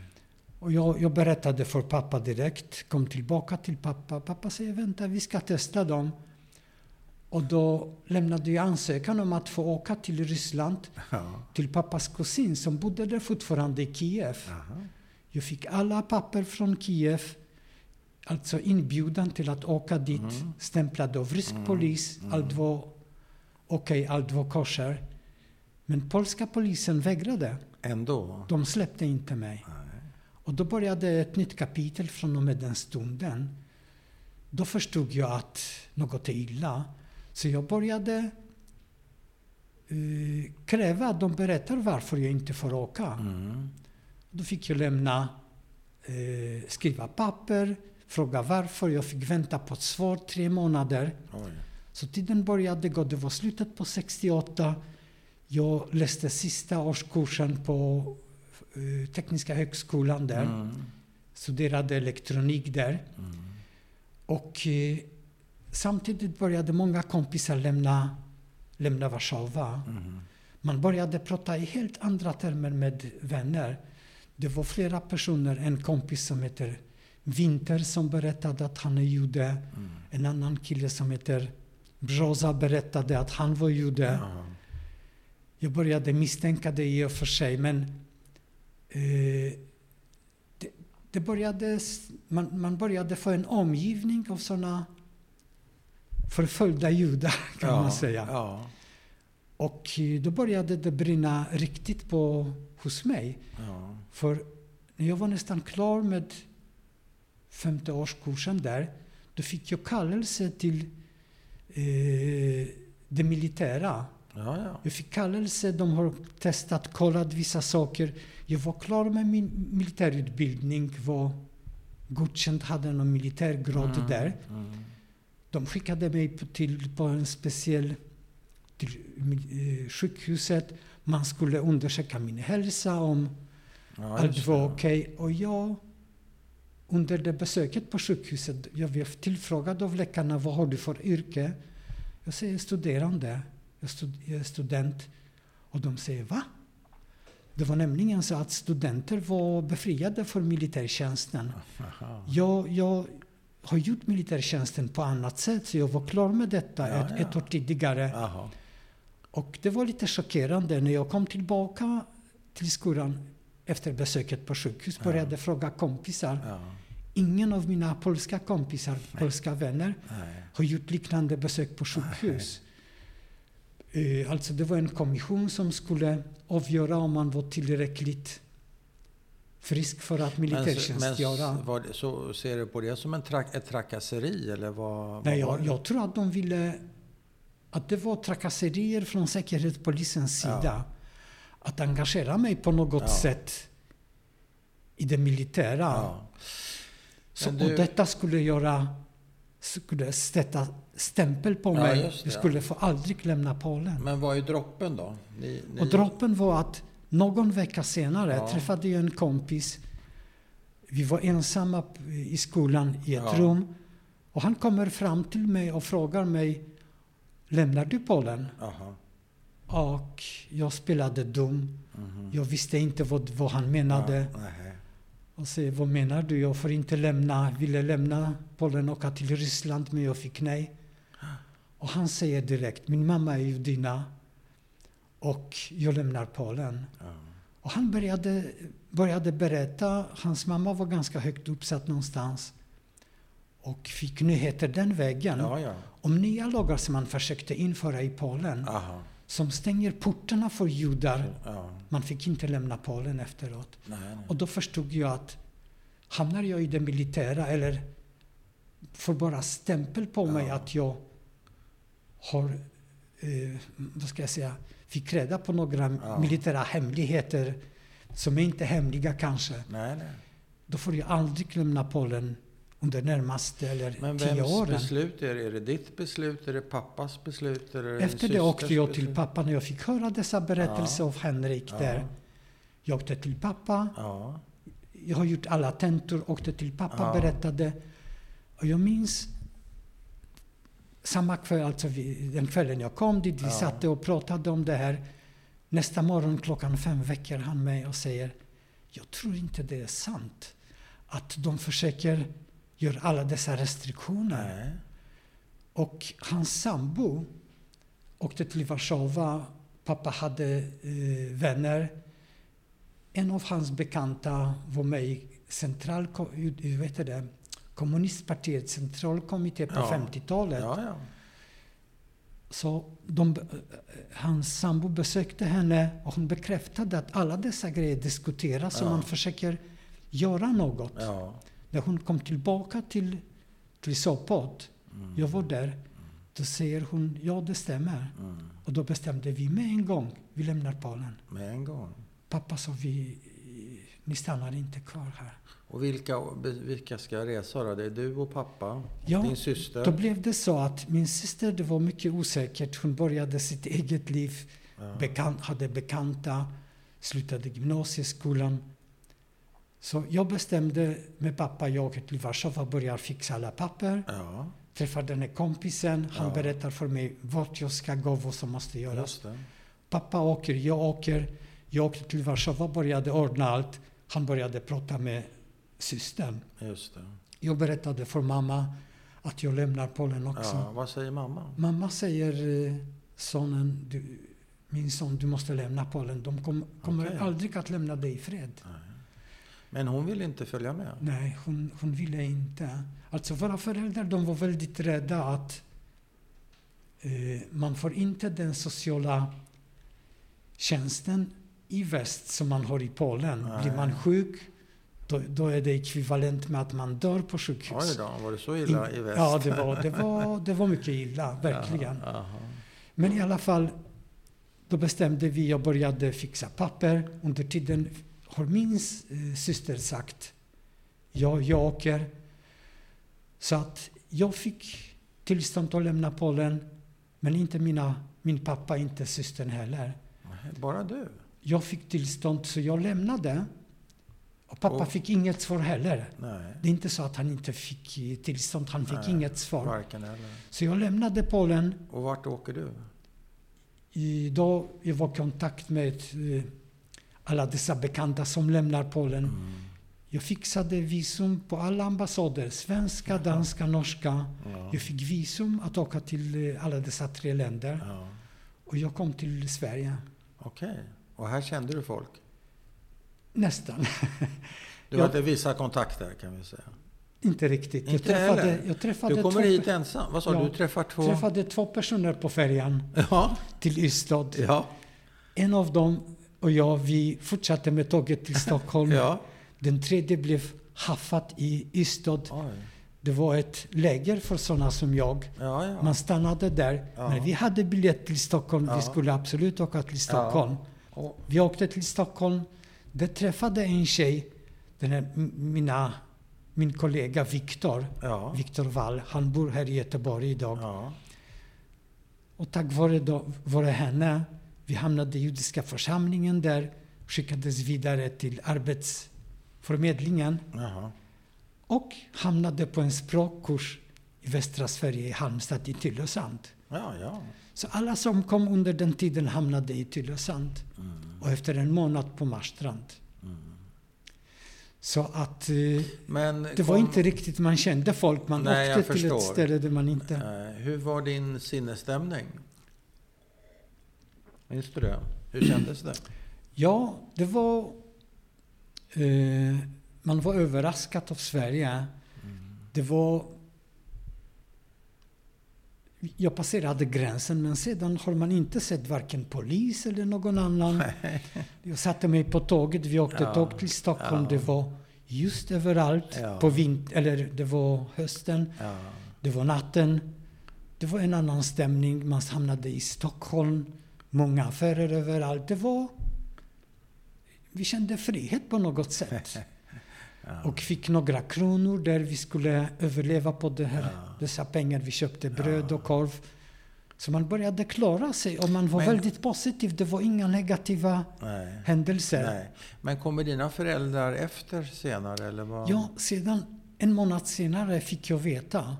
Och jag, jag berättade för pappa direkt, kom tillbaka till pappa. Pappa säger vänta, vi ska testa dem. Och då lämnade jag ansökan om att få åka till Ryssland, Ja. till pappas kusin som bodde där fortfarande i Kiev. Aha. Jag fick alla papper från Kiev, alltså inbjudan till att åka dit, Mm. stämplade av rysk polis. Allt var okej, allt var kosher. Men polska polisen vägrade. Ändå? De släppte inte mig. Nej. Och då började ett nytt kapitel från och med den stunden. Då förstod jag att något är illa. Så jag började uh, kräva att de berättar varför jag inte får åka. Mm. Då fick jag lämna, uh, skriva papper, fråga varför. Jag fick vänta på ett svar tre månader. Oj. Så tiden började gå. Det var slutet på 68. Jag läste sista årskursen på uh, Tekniska högskolan där. Mm. Studerade elektronik där. Mm. Och eh, samtidigt började många kompisar lämna, lämna Warszawa. Mm. Man började prata i helt andra termer med vänner. Det var flera personer, en kompis som heter Winter som berättade att han är jude. Mm. En annan kille som heter Brzoza berättade att han var jude. Ja. Jag började misstänka det i och för sig, men eh, det, det började, man, man började få en omgivning av sådana förföljda judar, kan ja. man säga. Ja. Och eh, då började det brinna riktigt på hos mig. Ja. För när jag var nästan klar med femte årskursen där, då fick jag kallelse till eh, det militära. Ja, ja. Jag fick kallelse, de har testat, kollat vissa saker. Jag var klar med min militärutbildning, var godkänd, hade någon militärgrad Mm. där. Mm. De skickade mig på, till, på en speciell till eh, sjukhuset. Man skulle undersöka min hälsa, om Ja, allt var okej. Och jag, under det besöket på sjukhuset, jag blev tillfrågad av läkarna vad har du för yrke? Jag säger studerande, jag, stud, jag är student. Och de säger va? Det var nämligen så att studenter var befriade från militärtjänsten. Aha. Jag, jag har gjort militärtjänsten på annat sätt, så jag var klar med detta Ja, ett, ja. ett år tidigare. Jaha. Och det var lite chockerande när jag kom tillbaka till skolan efter besöket på sjukhus. Ja. Började fråga kompisar. Ja. Ingen av mina polska kompisar, polska vänner, Nej. har gjort liknande besök på sjukhus. Eh, Alltså det var en kommission som skulle avgöra om man var tillräckligt frisk för att Men, militärtjänstgöra. men var det, så ser du på det som en trak, ett trakasseri eller vad? Nej, vad jag, jag tror att de ville... Att det var trakasserier från Säkerhetspolisens Ja. sida. Att engagera mig på något Ja. sätt i det militära. Ja. Så, du- Och detta skulle göra... Skulle sätta stämpel på Ja, mig. det, Jag ja. skulle få aldrig lämna Polen. Men vad är droppen då? Ni, ni, Och droppen var att någon vecka senare Ja. träffade jag en kompis. Vi var ensamma i skolan i ett rum. Och han kommer fram till mig och frågar mig Lämnar du Polen? Aha. Och jag spelade dum. Mhm. Jag visste inte vad, vad han menade. Nej. Och säger, vad menar du? Jag får inte lämna. Ville lämna Polen och åka till Ryssland, men jag fick nej. Och han säger direkt, min mamma är judinna och jag lämnar Polen. Ja. Och han började, började berätta, hans mamma var ganska högt uppsatt någonstans och fick nyheter den vägen ja, ja. om nya lagar som man försökte införa i Polen Aha. Som stänger portarna för judar. Ja. Man fick inte lämna Polen efteråt. Nej, nej. Och då förstod jag att hamnar jag i det militära eller får bara stämpel på mig Ja. att jag har, eh, vad ska jag säga, fick reda på några Ja. militära hemligheter som är inte hemliga kanske. nej, nej. Då får jag aldrig lämna Polen under närmaste eller Men tio vems åren. beslut är det? Är det ditt beslut? Är det pappas beslut? Är det Efter det åkte jag till pappa när jag fick höra dessa berättelser Ja. av Henrik Ja. där. Jag åkte till pappa. Ja. Jag har gjort alla tentor, åkte till pappa, Ja. berättade. Och jag minns samma kväll, alltså vi, den kvällen jag kom dit, vi Ja. satt och pratade om det här. Nästa morgon klockan fem väcker han mig och säger Jag tror inte det är sant att de försöker göra alla dessa restriktioner. Nej. Och hans sambo åkte till Warszawa. Pappa hade eh, vänner. En av hans bekanta var med i central, heter det, kommunistpartiets centralkommitté på Ja. 50-talet. Ja, ja. Så de, eh, hans sambo besökte henne och hon bekräftade att alla dessa grejer diskuteras och man försöker göra något. När hon kom tillbaka till, till Sopot, Mm. jag var där, då säger hon ja det stämmer. Mm. Och då bestämde vi med en gång, vi lämnar Polen. Med en gång. Pappa sa vi, ni stannar inte kvar här. Och vilka, vilka ska resa då? Det är du och pappa? Ja, din syster? Då blev det så att min syster, det var mycket osäkert. Hon började sitt eget liv, Ja. bekant, hade bekanta, slutade gymnasieskolan. Så jag bestämde med pappa, jag åker till Warszawa, börjar fixa alla papper. Ja, Träffar den här kompisen, han Ja. berättar för mig vart jag ska gå, vad som måste göras. Pappa åker, jag åker. Jag åkte till Warszawa, började ordna allt. Han började prata med systern. Jag berättade för mamma att jag lämnar Polen också. Ja, vad säger mamma? Mamma säger, eh, sonen, du, min son, du måste lämna Polen. De kom, kommer Okej. aldrig att lämna dig i fred. Nej. Men hon vill inte följa med? Nej, hon, hon ville inte. Alltså våra föräldrar de var väldigt rädda att eh, man får inte den sociala tjänsten i väst som man har i Polen. Nej. Blir man sjuk, då, då är det ekvivalent med att man dör på sjukhus. Oj då, var det så illa i väst? Ja, det var, det, var, det var mycket illa, verkligen. Jaha, jaha. Men i alla fall, då bestämde vi och började fixa papper. Under tiden har min eh, syster sagt, ja, jag åker. Så att jag fick tillstånd att lämna Polen, men inte mina, min pappa, inte systern heller. Bara du? Jag fick tillstånd, så jag lämnade. Och pappa Och- fick inget svar heller. Nej, Det är inte så att han inte fick eh, tillstånd, han fick Nej, inget svar. Så jag lämnade Polen. Och vart åker du? I, då jag var i kontakt med eh, alla dessa bekanta som lämnar Polen. Mm. Jag fixade visum på alla ambassader. Svenska, danska, norska. Ja. Jag fick visum att åka till eh, alla dessa tre länder. Ja. Och jag kom till Sverige. Okej. Och här kände du folk? Nästan. Du Ja. hade vissa kontakter kan vi säga. Inte riktigt. Jag Inte träffade, heller? jag träffade, Du kommer två, hit ensam? Vad sa Ja. Du träffar två? träffade två personer på färjan Ja. till Ystad. Ja. En av dem och jag, vi fortsatte med tåget till Stockholm. ja. Den tredje blev haffat i Ystad. Oj. Det var ett läger för sådana som jag. Ja, ja. Man stannade där. Men vi hade biljett till Stockholm. Vi skulle absolut åka till Stockholm. Vi åkte till Stockholm. Där träffade en tjej, den här, mina, min kollega Viktor, ja. Viktor Wall. Han bor här i Göteborg idag. Och tack vare, då, vare henne, vi hamnade i judiska församlingen där, skickades vidare till arbetsförmedlingen Jaha. och hamnade på en språkkurs i västra Sverige, i Halmstad, i Tylösand. Ja, ja. Så alla som kom under den tiden hamnade i Tylösand. Mm. Och efter en månad på Marstrand. Så att eh, det var kom- inte riktigt, man kände folk. Man Nej, åkte till ett ställe där man inte... Eh, hur var din sinnesstämning? Du det? Hur kändes det? Ja, det var... Eh, man var överraskad av Sverige. Det var... Jag passerade gränsen, men sedan har man inte sett varken polis eller någon annan. Jag satte mig på tåget, vi åkte Ja, tåg till Stockholm. ja. Det var just överallt. Ja. På vint eller det var hösten, Ja. det var natten. Det var en annan stämning. Man hamnade i Stockholm. Många affärer överallt. Det var... Vi kände frihet på något sätt. Ja. Och fick några kronor där vi skulle överleva på det här, Ja. dessa pengar. Vi köpte bröd och korv. Så man började klara sig och man var Men- väldigt positiv. Det var inga negativa Nej. händelser. Nej. Men kommer dina föräldrar efter senare? Eller vad? Ja, sedan en månad senare fick jag veta.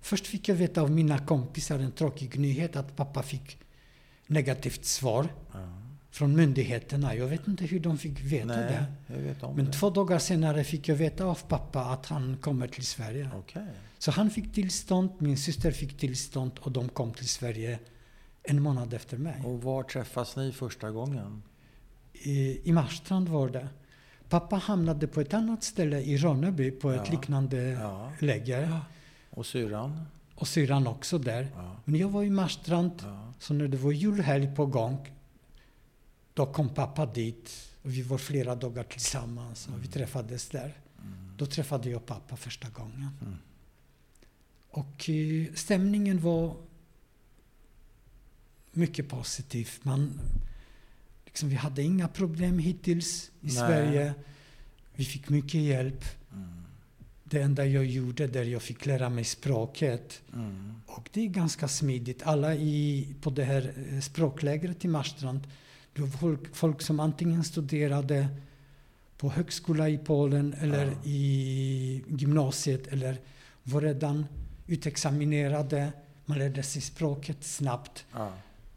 Först fick jag veta av mina kompisar en tråkig nyhet att pappa fick negativt svar Ja. från myndigheterna. Jag vet inte hur de fick veta Nej, det. jag vet om Men det. två dagar senare fick jag veta av pappa att han kommer till Sverige. Okej. Så han fick tillstånd, min syster fick tillstånd och de kom till Sverige en månad efter mig. Och var träffas ni första gången? I, i Marstrand var det. Pappa hamnade på ett annat ställe i Ronneby på ett Ja. liknande Ja. läger. Och syrran? Och syrran också där. Ja. Men jag var i Marstrand, ja. Så när det var julhelg på gång då kom pappa dit. Och vi var flera dagar tillsammans och vi träffades där. Då träffade jag pappa första gången. Mm. Och eh, stämningen var mycket positiv. Man, liksom, vi hade inga problem hittills i Nej. Sverige. Vi fick mycket hjälp. Mm. Det enda jag gjorde där jag fick lära mig språket. Mm. Och det är ganska smidigt. Alla i, på det här eh, språklägret i Marstrand, det var folk, folk som antingen studerade på högskola i Polen eller Ja. i gymnasiet eller var redan utexaminerade. Man lärde sig språket snabbt. Ja.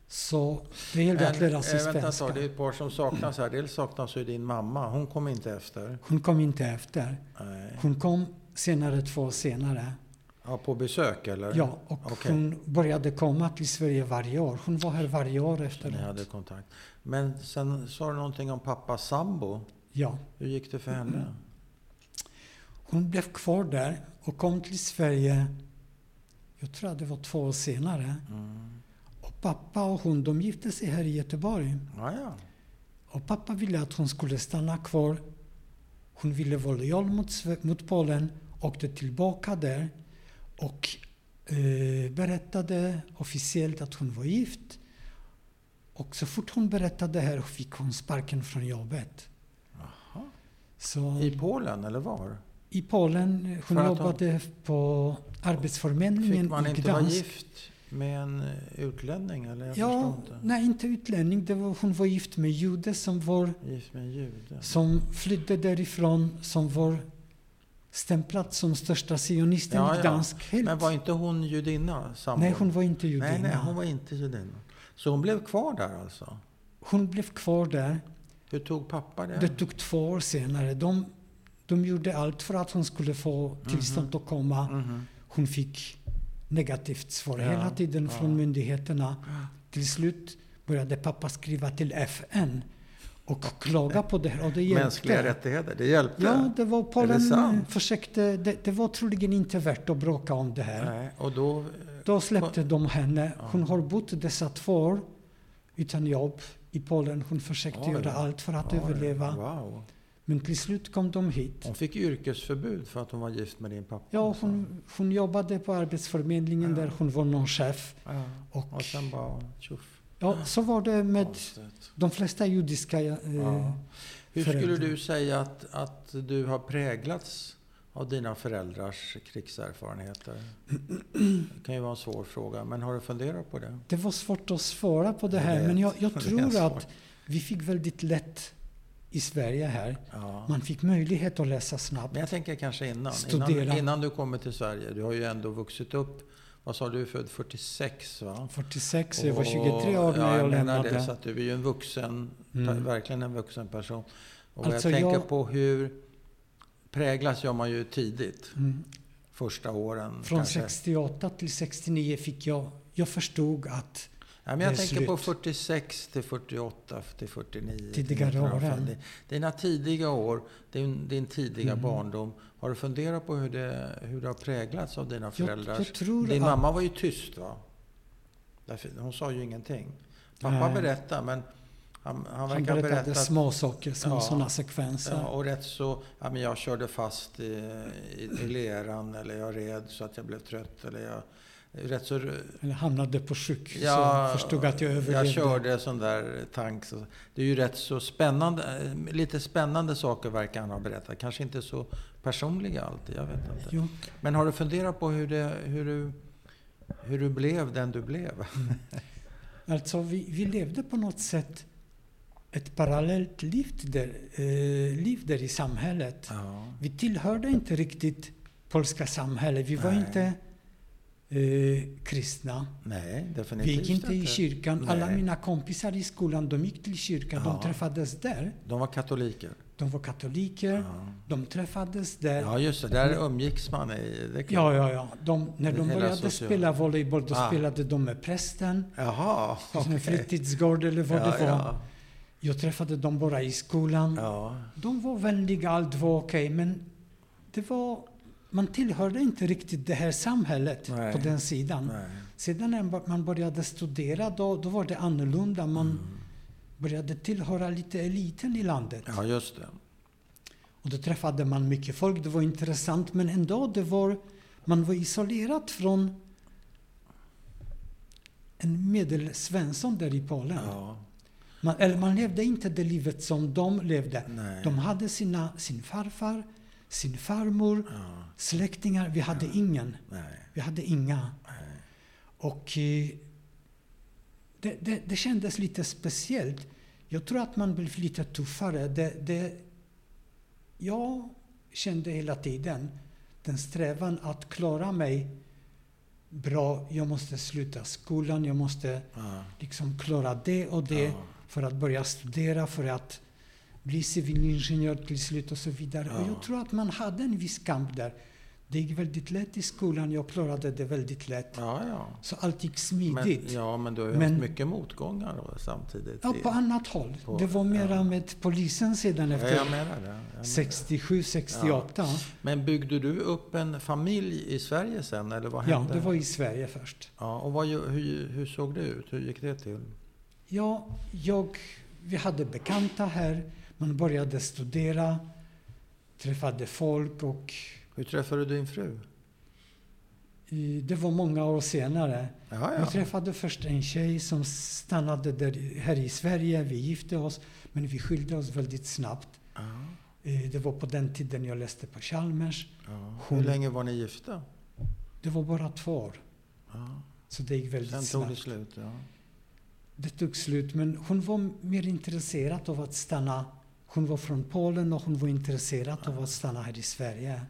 Så det gällde att lära sig eh, vänta svenska. tag, det är ett par som saknas här. Dels saknas ju din mamma. Hon kom inte efter. Hon kom inte efter. Nej. Hon kom senare, två år senare. Ja, på besök eller? Ja, och Okej. hon började komma till Sverige varje år. Hon var här varje år Så efter ni hade kontakt. Men sen sa du någonting om pappas sambo. Ja. Hur gick det för henne? Hon blev kvar där och kom till Sverige, jag tror att det var två år senare. Mm. Och pappa och hon, de gifte sig här i Göteborg. Ja, ja. Och pappa ville att hon skulle stanna kvar. Hon ville vara lojal mot, mot Polen, åkte tillbaka där och eh, berättade officiellt att hon var gift. Och så fort hon berättade det här fick hon sparken från jobbet. Så I Polen eller var? i Polen, hon att hon- jobbade på Arbetsförmedlingen Fick man i inte Gdansk. vara gift med en eh, utlänning? Eller? Jag Ja, inte. nej inte utlänning. Det var, hon var gift med jude som, var, Gift med en jude? som flydde därifrån, som var stämplad som största sionisten Ja, i ja. Gdansk. Helt. Men var inte hon judinna? Sambon? Nej, hon var inte judinna. Nej, nej, hon var inte judinna. Så hon blev kvar där alltså? Hon blev kvar där. Hur tog pappa det? Det tog två år senare. De, de gjorde allt för att hon skulle få tillstånd att komma. Mhm. Hon fick negativt svar Ja, hela tiden från myndigheterna. Till slut började pappa skriva till FN och klaga på det här. Och det hjälpte. Mänskliga rättigheter, det hjälpte? Ja, det var Polen sant? försökte. Det, det var troligen inte värt att bråka om det här. Nej, och då... Då släppte de henne. Hon har bott dessa två år utan jobb i Polen. Hon försökte Oj. göra allt för att Oj, överleva. Wow. Men till slut kom de hit. Hon fick yrkesförbud för att hon var gift med din pappa? Ja, hon, hon jobbade på Arbetsförmedlingen Ja. där hon var någon chef. Ja. Och, Och sen bara tjoff. ja, så var det med Konstigt. de flesta judiska... Eh, Ja. Hur skulle föräldrar. du säga att, att du har präglats av dina föräldrars krigserfarenheter? Det kan ju vara en svår fråga, men har du funderat på det? Det var svårt att svara på det här, vet. men jag, jag Det tror att vi fick väldigt lätt i Sverige här. Ja. Man fick möjlighet att läsa snabbt. Men jag tänker kanske innan. Studera. Innan, innan du kommer till Sverige. Du har ju ändå vuxit upp. Vad sa du? Född 46 va? 46, jag var Och- 23 år när ja, jag menar lämnade. Det, så att du är ju en vuxen, Mm. verkligen en vuxen person. Och Alltså, jag tänker jag- på hur präglas gör man ju tidigt. Mm. Första åren Från kanske. 68 till 69 fick jag... Jag förstod att... Ja, men jag tänker på slut. 46 till 48 till 49. Tidigare till 1905. åren. Dina tidiga år, din, din tidiga Mm. barndom. Har du funderat på hur det, hur det har präglats av dina Jag, föräldrar? jag tror Din mamma var ju tyst va? Hon sa ju ingenting. Pappa Nej. berättade men han, han Han berättade berätta... små saker som Ja. sådana sekvenser. Ja, och rätt så, ja, men jag körde fast i, i, i leran eller jag red så att jag blev trött. Eller jag, rätt så, Eller hamnade på sjukhus Ja, och förstod att jag överlevde. Jag körde sån där tank. Så det är ju rätt så spännande, eh, lite spännande saker verkar han ha berättat. Kanske inte så personliga alltid, jag vet inte. Jo, Men har du funderat på hur, det, hur, du, hur du blev den du blev? alltså vi, vi levde på något sätt ett parallellt liv där, eh, liv där i samhället. Ja. Vi tillhörde inte riktigt polska samhället. Vi var Nej. inte eh, kristna. Nej, Vi definitivt gick inte i kyrkan. Alla Nej. mina kompisar i skolan, de gick till kyrkan. Ja. De träffades där. De var katoliker. De var katoliker. Ja. De träffades där. ja, just det. Där umgicks man i... Det Ja, ja, ja. De, när de började social- spela volleyboll, då Ah. spelade de med prästen. Jaha, Som en fritidsgård eller vad ja, det var. Ja, Jag träffade dem bara i skolan. ja. De var vänliga, allt var okej, men det var... Man tillhörde inte riktigt det här samhället Nej. på den sidan. Nej. Sedan när man började studera, då, då var det annorlunda. Man, Mm. började tillhöra lite eliten i landet. Ja, just det. Och då träffade man mycket folk, det var intressant, men ändå det var, man var isolerad från en medelsvensson där i Polen. Ja, Man, eller man levde inte det livet som de levde. nej. De hade sina, sin farfar, sin farmor, Ja, släktingar. Vi hade ingen. nej. Vi hade inga. nej. Och eh, det, det, det kändes lite speciellt. Jag tror att man blev lite tuffare. Det, det, jag kände hela tiden den strävan att klara mig bra. Jag måste sluta skolan, jag måste Ja, liksom klara det och det ja, för att börja studera, för att bli civilingenjör till slut och så vidare. Och Ja. jag tror att man hade en viss kamp där. Det gick väldigt lätt i skolan, jag klarade det väldigt lätt. ja. ja. Så allt gick Men, smidigt. ja, men du har ju Men- haft mycket motgångar då, samtidigt. Ja, i- på annat håll. På- det var mera ja. med polisen sedan Ja, efter menar det. Jag menar det. 67, 68. Ja, Men byggde du upp en familj i Sverige sen, eller vad hände? det var i Sverige först. Ja, och vad, hur, hur såg det ut? Hur gick det till? Ja, jag, vi hade bekanta här. Man började studera, träffade folk och Hur träffade du din fru? det var många år senare. Ja, Jag ja. träffade först en tjej som stannade där, här i Sverige. Vi gifte oss, men vi skilde oss väldigt snabbt. ja, Eh, Det var på den tiden jag läste på Chalmers. Hon- Hur länge var ni gifta? Det var bara två år, Ja. så det gick väldigt Sen snabbt. tog det slut, ja. Det tog slut, men hon var mer intresserad av att stanna. Hon var från Polen och hon var intresserad av att stanna här i Sverige.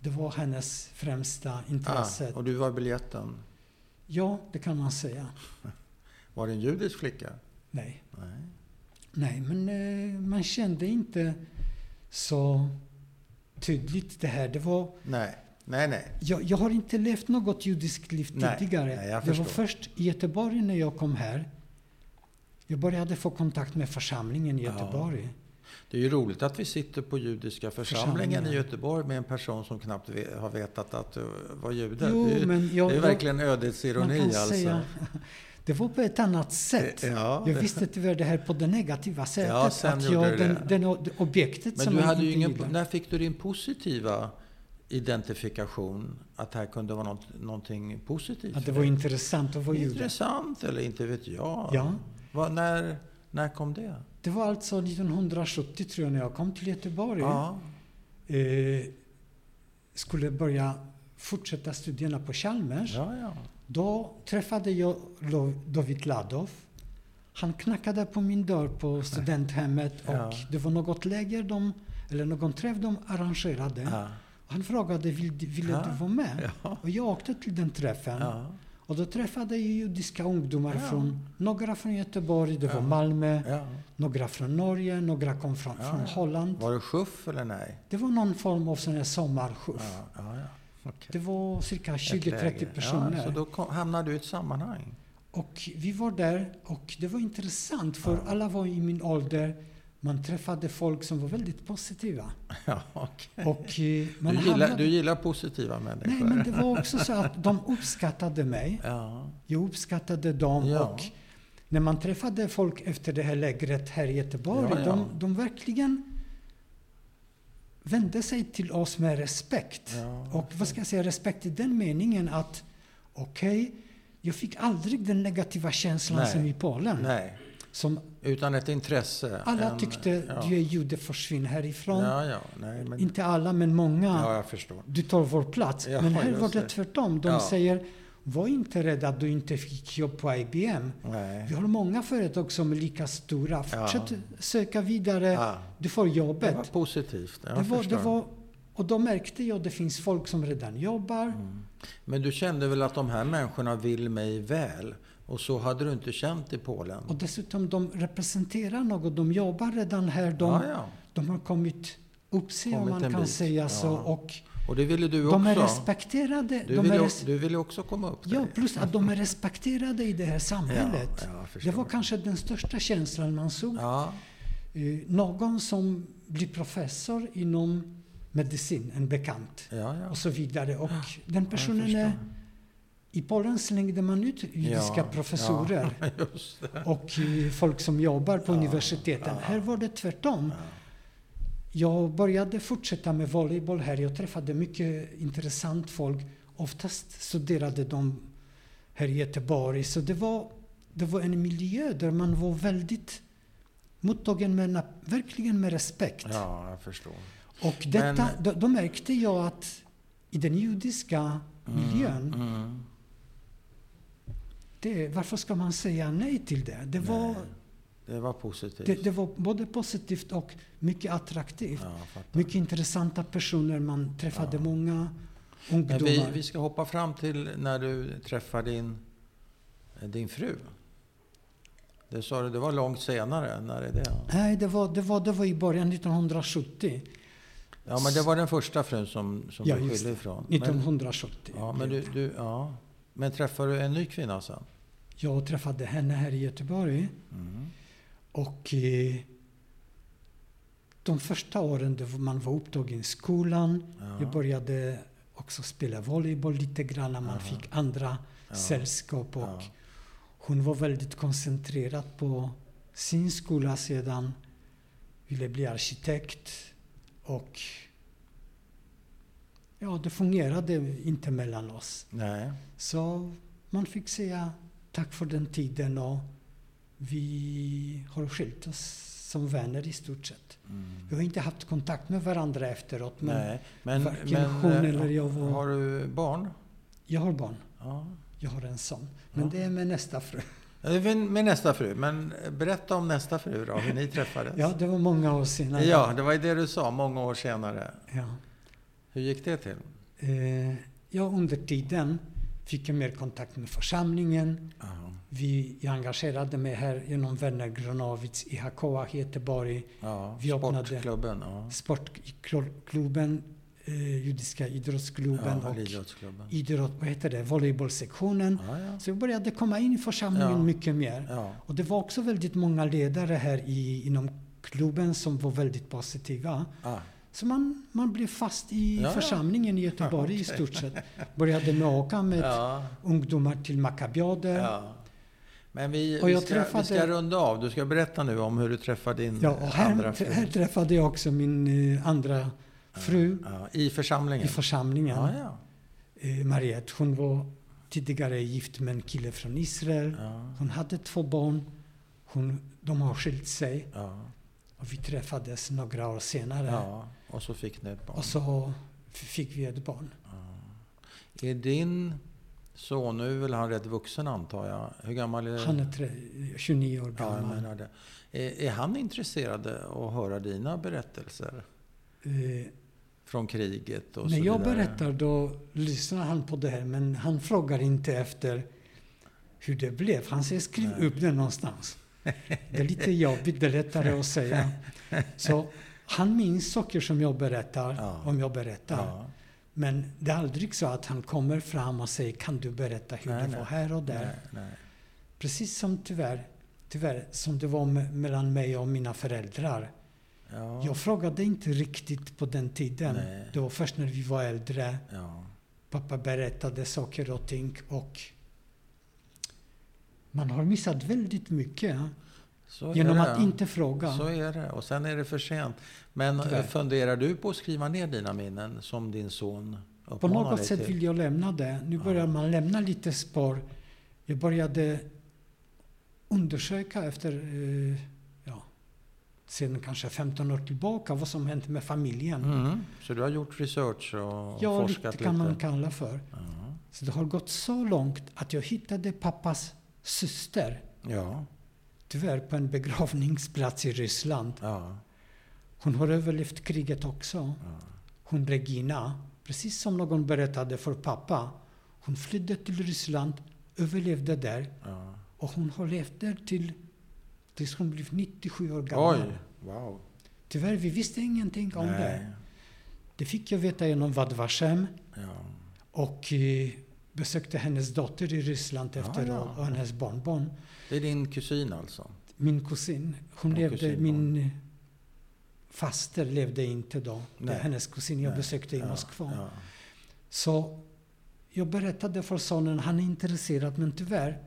Det var hennes främsta intresse. och du var biljetten. Ja, det kan man säga. Var det en judisk flicka? Nej, Nej. Nej men eh, man kände inte så tydligt det här. Det var, Nej, nej, nej. jag, jag har inte levt något judiskt liv Nej, tidigare. nej, det var först i Göteborg när jag kom här. Jag började få kontakt med församlingen i Ja. Det är ju roligt att vi sitter på judiska församlingen Församlingen. i Göteborg med en person som knappt har vetat att du var jude. Jo, det är, men jag, det är verkligen ödets ironi alltså. säga, det var på ett annat sätt. Ja, Jag det- visste tyvärr det här på det negativa sättet. Ja, att jag, den, den, objektet Men som du hade ju ingen, gillar. när fick du din positiva identifikation? Att det här kunde vara något, någonting positivt? Att det var intressant att vara jude. Intressant, eller inte vet jag. Ja. Vad, när, när kom det? Det var alltså 1970 tror jag när jag kom till Göteborg. Ja. Eh, skulle börja fortsätta studierna på Chalmers. Ja, ja. Då träffade jag David Ladov. Han knackade på min dörr på studenthemmet Ja. och det var något läger de, eller någon träff de arrangerade. ja. Han frågade, vill, ville Ja. du vara med? ja. Och jag åkte till den träffen. Och då träffade jag judiska ungdomar Ja. från, några från Göteborg, det var Ja. Malmö, ja. några från Norge, några kom från, från. Holland. Var det skjuff eller nej? Det var någon form av sån här ja. Okej. Det var cirka Ett 20-30 läger. personer. Så då kom, hamnade du i ett sammanhang? Och vi var där och det var intressant för alla var i min ålder. Man träffade folk som var väldigt positiva. Ja, okej. Och eh, man Du, gillar, hamnade- du gillar positiva människor? Nej, men det var också så att de uppskattade mig. Ja, Jag uppskattade dem. Ja. Och när man träffade folk efter det här lägret här i Göteborg, Ja, ja. De, de verkligen vände sig till oss med respekt. ja. Och vad ska jag säga, respekt i den meningen att okej, jag fick aldrig den negativa känslan Nej. som i Polen. Nej, Som utan ett intresse. alla en, tyckte, ja. du är jude, försvinn härifrån. Ja, ja. Nej, men, Inte alla, men många. ja, jag förstår. Du tar vår plats. Ja, men här var det det. tvärtom. De säger, var inte rädd att du inte fick jobb på IBM. Nej. Vi har många företag som är lika stora. Fortsätt söka vidare. Du får det jobbet. var positivt. Jag det var, förstår. det var, och då märkte jag att det finns folk som redan jobbar. Mm. Men du kände väl att de här människorna vill mig väl? Och så hade du inte känt i Polen? Och dessutom, de representerar något. De jobbar redan här. De, ja, ja. de har kommit upp sig, om Kommit man en kan bit. säga så. Ja. Och Och det ville du de är också? respekterade. Du de ville, är res- du ville också komma upp ja, där. plus att de är respekterade i det här samhället. Ja, ja, det var kanske den största känslan man såg. Ja, Eh, någon som blir professor inom medicin, en bekant. ja, ja. Och så vidare. Och den personen är I Polen slängde man ut judiska Ja, professorer Ja, och eh, folk som jobbar på Ja, universiteten. Här var det tvärtom. Ja. Jag började fortsätta med volleyboll här. Jag träffade mycket intressant folk. Oftast studerade de här i Göteborg. Så det var, det var en miljö där man var väldigt mottagen med, na- verkligen med respekt. ja, jag förstår. Och detta, Men- då, då märkte jag att i den judiska miljön, Mm. Det, varför ska man säga nej till det? Det var, Nej, det var positivt. det, det var både positivt och mycket attraktivt. ja. Mycket intressanta personer. Man träffade Ja. många Men ungdomar. vi, vi ska hoppa fram till när du träffar din, din fru. Det sa du, det var långt senare. När är det? Nej, det var, det, var, det var i början 1970. Ja, men det var den första frun som, som Ja, du skilde ifrån. Men, 1970. ja, men, du, du, ja. men träffade du en ny kvinna sen? Jag träffade henne här i Göteborg. Mm. Och eh, de första åren då man var upptagen i skolan. Ja. Jag började också spela volleyboll lite grann när man Aha. fick andra Ja. sällskap. Och Ja. Hon var väldigt koncentrerad på sin skola sedan. Ville bli arkitekt. Och ja, det fungerade inte mellan oss. Nej. Så man fick säga tack för den tiden och vi har skilt oss som vänner i stort sett. Mm. Vi har inte haft kontakt med varandra efteråt men Nej. Men, men hon eh, eller jag var- har du barn? jag har barn. Ja. Jag har en son. Men Ja. det är med nästa fru. Med nästa fru. Men berätta om nästa fru då, hur ni träffades. Ja, det var många år senare. Ja, det var ju det du sa, många år senare. Ja. Hur gick det till? Eh, ja, under tiden fick jag mer kontakt med församlingen. Ja. Vi, jag engagerade mig här genom Vänner Granowitz i Hakoah i Göteborg. Ja, Vi sportklubben. Ja. Sportklubben, eh, Judiska idrottsklubben Ja, och idrottsklubben. idrott, vad heter det, volleybollsektionen. Ja, ja. Så jag började komma in i församlingen mycket mer. Och det var också väldigt många ledare här i, inom klubben som var väldigt positiva. Så man, man blev fast i Ja, församlingen i Göteborg i Okej. stort sett. Började med åka med Ja, ungdomar till Maccabiader. ja. Men vi, vi, jag ska, träffade- vi ska runda av. Du ska berätta nu om hur du träffade din Ja, och andra här, fru. här träffade jag också min eh, andra fru I församlingen? i församlingen. Eh, Mariette, hon var tidigare gift med en kille från Israel. Hon hade två barn. Hon, de har skilt sig. Och vi träffades några år senare. Ja. Och så fick ni ett barn. Och så fick vi ett barn. Är din son, nu är väl han rätt vuxen antar jag? Hur gammal är Han är tre, 29 år Ja, jag gammal. menar det. Är, är han intresserad att höra dina berättelser? Eh, Från kriget och när så jag vidare? berättar då lyssnar han på det här men han frågar inte efter hur det blev. Han säger skriv Nej. upp det någonstans. Det är lite jobbigt, det är lättare att säga. Så han minns saker som jag berättar, Ja. om jag berättar. Ja. Men det är aldrig så att han kommer fram och säger kan du berätta hur Nej, det nej. var här och där. Nej. Precis som tyvärr, tyvärr som det var me- mellan mig och mina föräldrar. Ja. Jag frågade inte riktigt på den tiden. Nej. Det var först när vi var äldre. ja. Pappa berättade saker och ting och man har missat väldigt mycket Så genom det. att inte fråga. Så är det. Och sen är det för sent. Men Tyvärr. funderar du på att skriva ner dina minnen som din son På något sätt till? vill jag lämna det. Nu Ja. börjar man lämna lite spår. Jag började undersöka efter, eh, ja, sedan kanske 15 år tillbaka, vad som hänt med familjen. Mm. Så du har gjort research och Ja, forskat lite lite? kan man kalla för. Ja. Så det har gått så långt att jag hittade pappas syster, Ja. Tyvärr på en begravningsplats i Ryssland. ja. Hon har överlevt kriget också. ja. Hon Regina, precis som någon berättade för pappa. Hon flydde till Ryssland, överlevde där ja. och hon har levt där till, tills hon blev 97 år gammal. Oj! Wow. Tyvärr, vi visste ingenting om Nej. det. Det fick jag veta genom Vad Vashem och eh, besökte hennes dotter i Ryssland Ja, efteråt och hennes barnbarn. Det är din kusin alltså? Min kusin, hon Ja, levde, kusinbarn. min faster levde inte då. Det Nej. är hennes kusin jag Nej. besökte i Ja, Moskva. Ja. Så jag berättade för sonen, han är intresserad men tyvärr,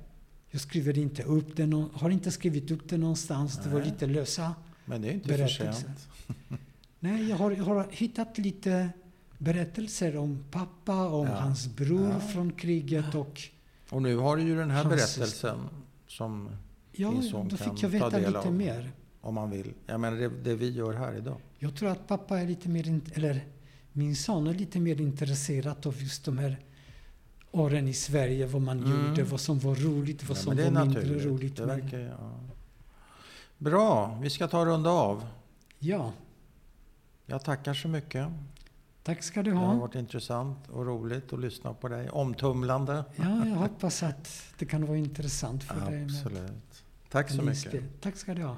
jag skriver inte upp det, nå- har inte skrivit upp det någonstans. Det var Nej. lite lösa Men det är inte för berättelser. sent. Nej, jag har, jag har hittat lite berättelser om pappa, om Ja. hans bror från kriget och Och nu har du ju den här berättelsen som ja, Din son då fick jag ta veta del lite av. mer. om man vill. Jag menar det, det vi gör här idag. Jag tror att pappa är lite mer, eller min son är lite mer intresserad av just de här åren i Sverige, vad man Mm. gjorde, vad som var roligt, vad Ja, som var mindre naturligt. roligt. Det verkar, ja. Bra, vi ska ta och runda av. Ja, Jag tackar så mycket. Tack ska du Det har ha. varit intressant och roligt att lyssna på dig. Omtumlande. Ja, jag hoppas att det kan vara intressant för dig. med Absolut. Tack så mycket. Tack ska du ha.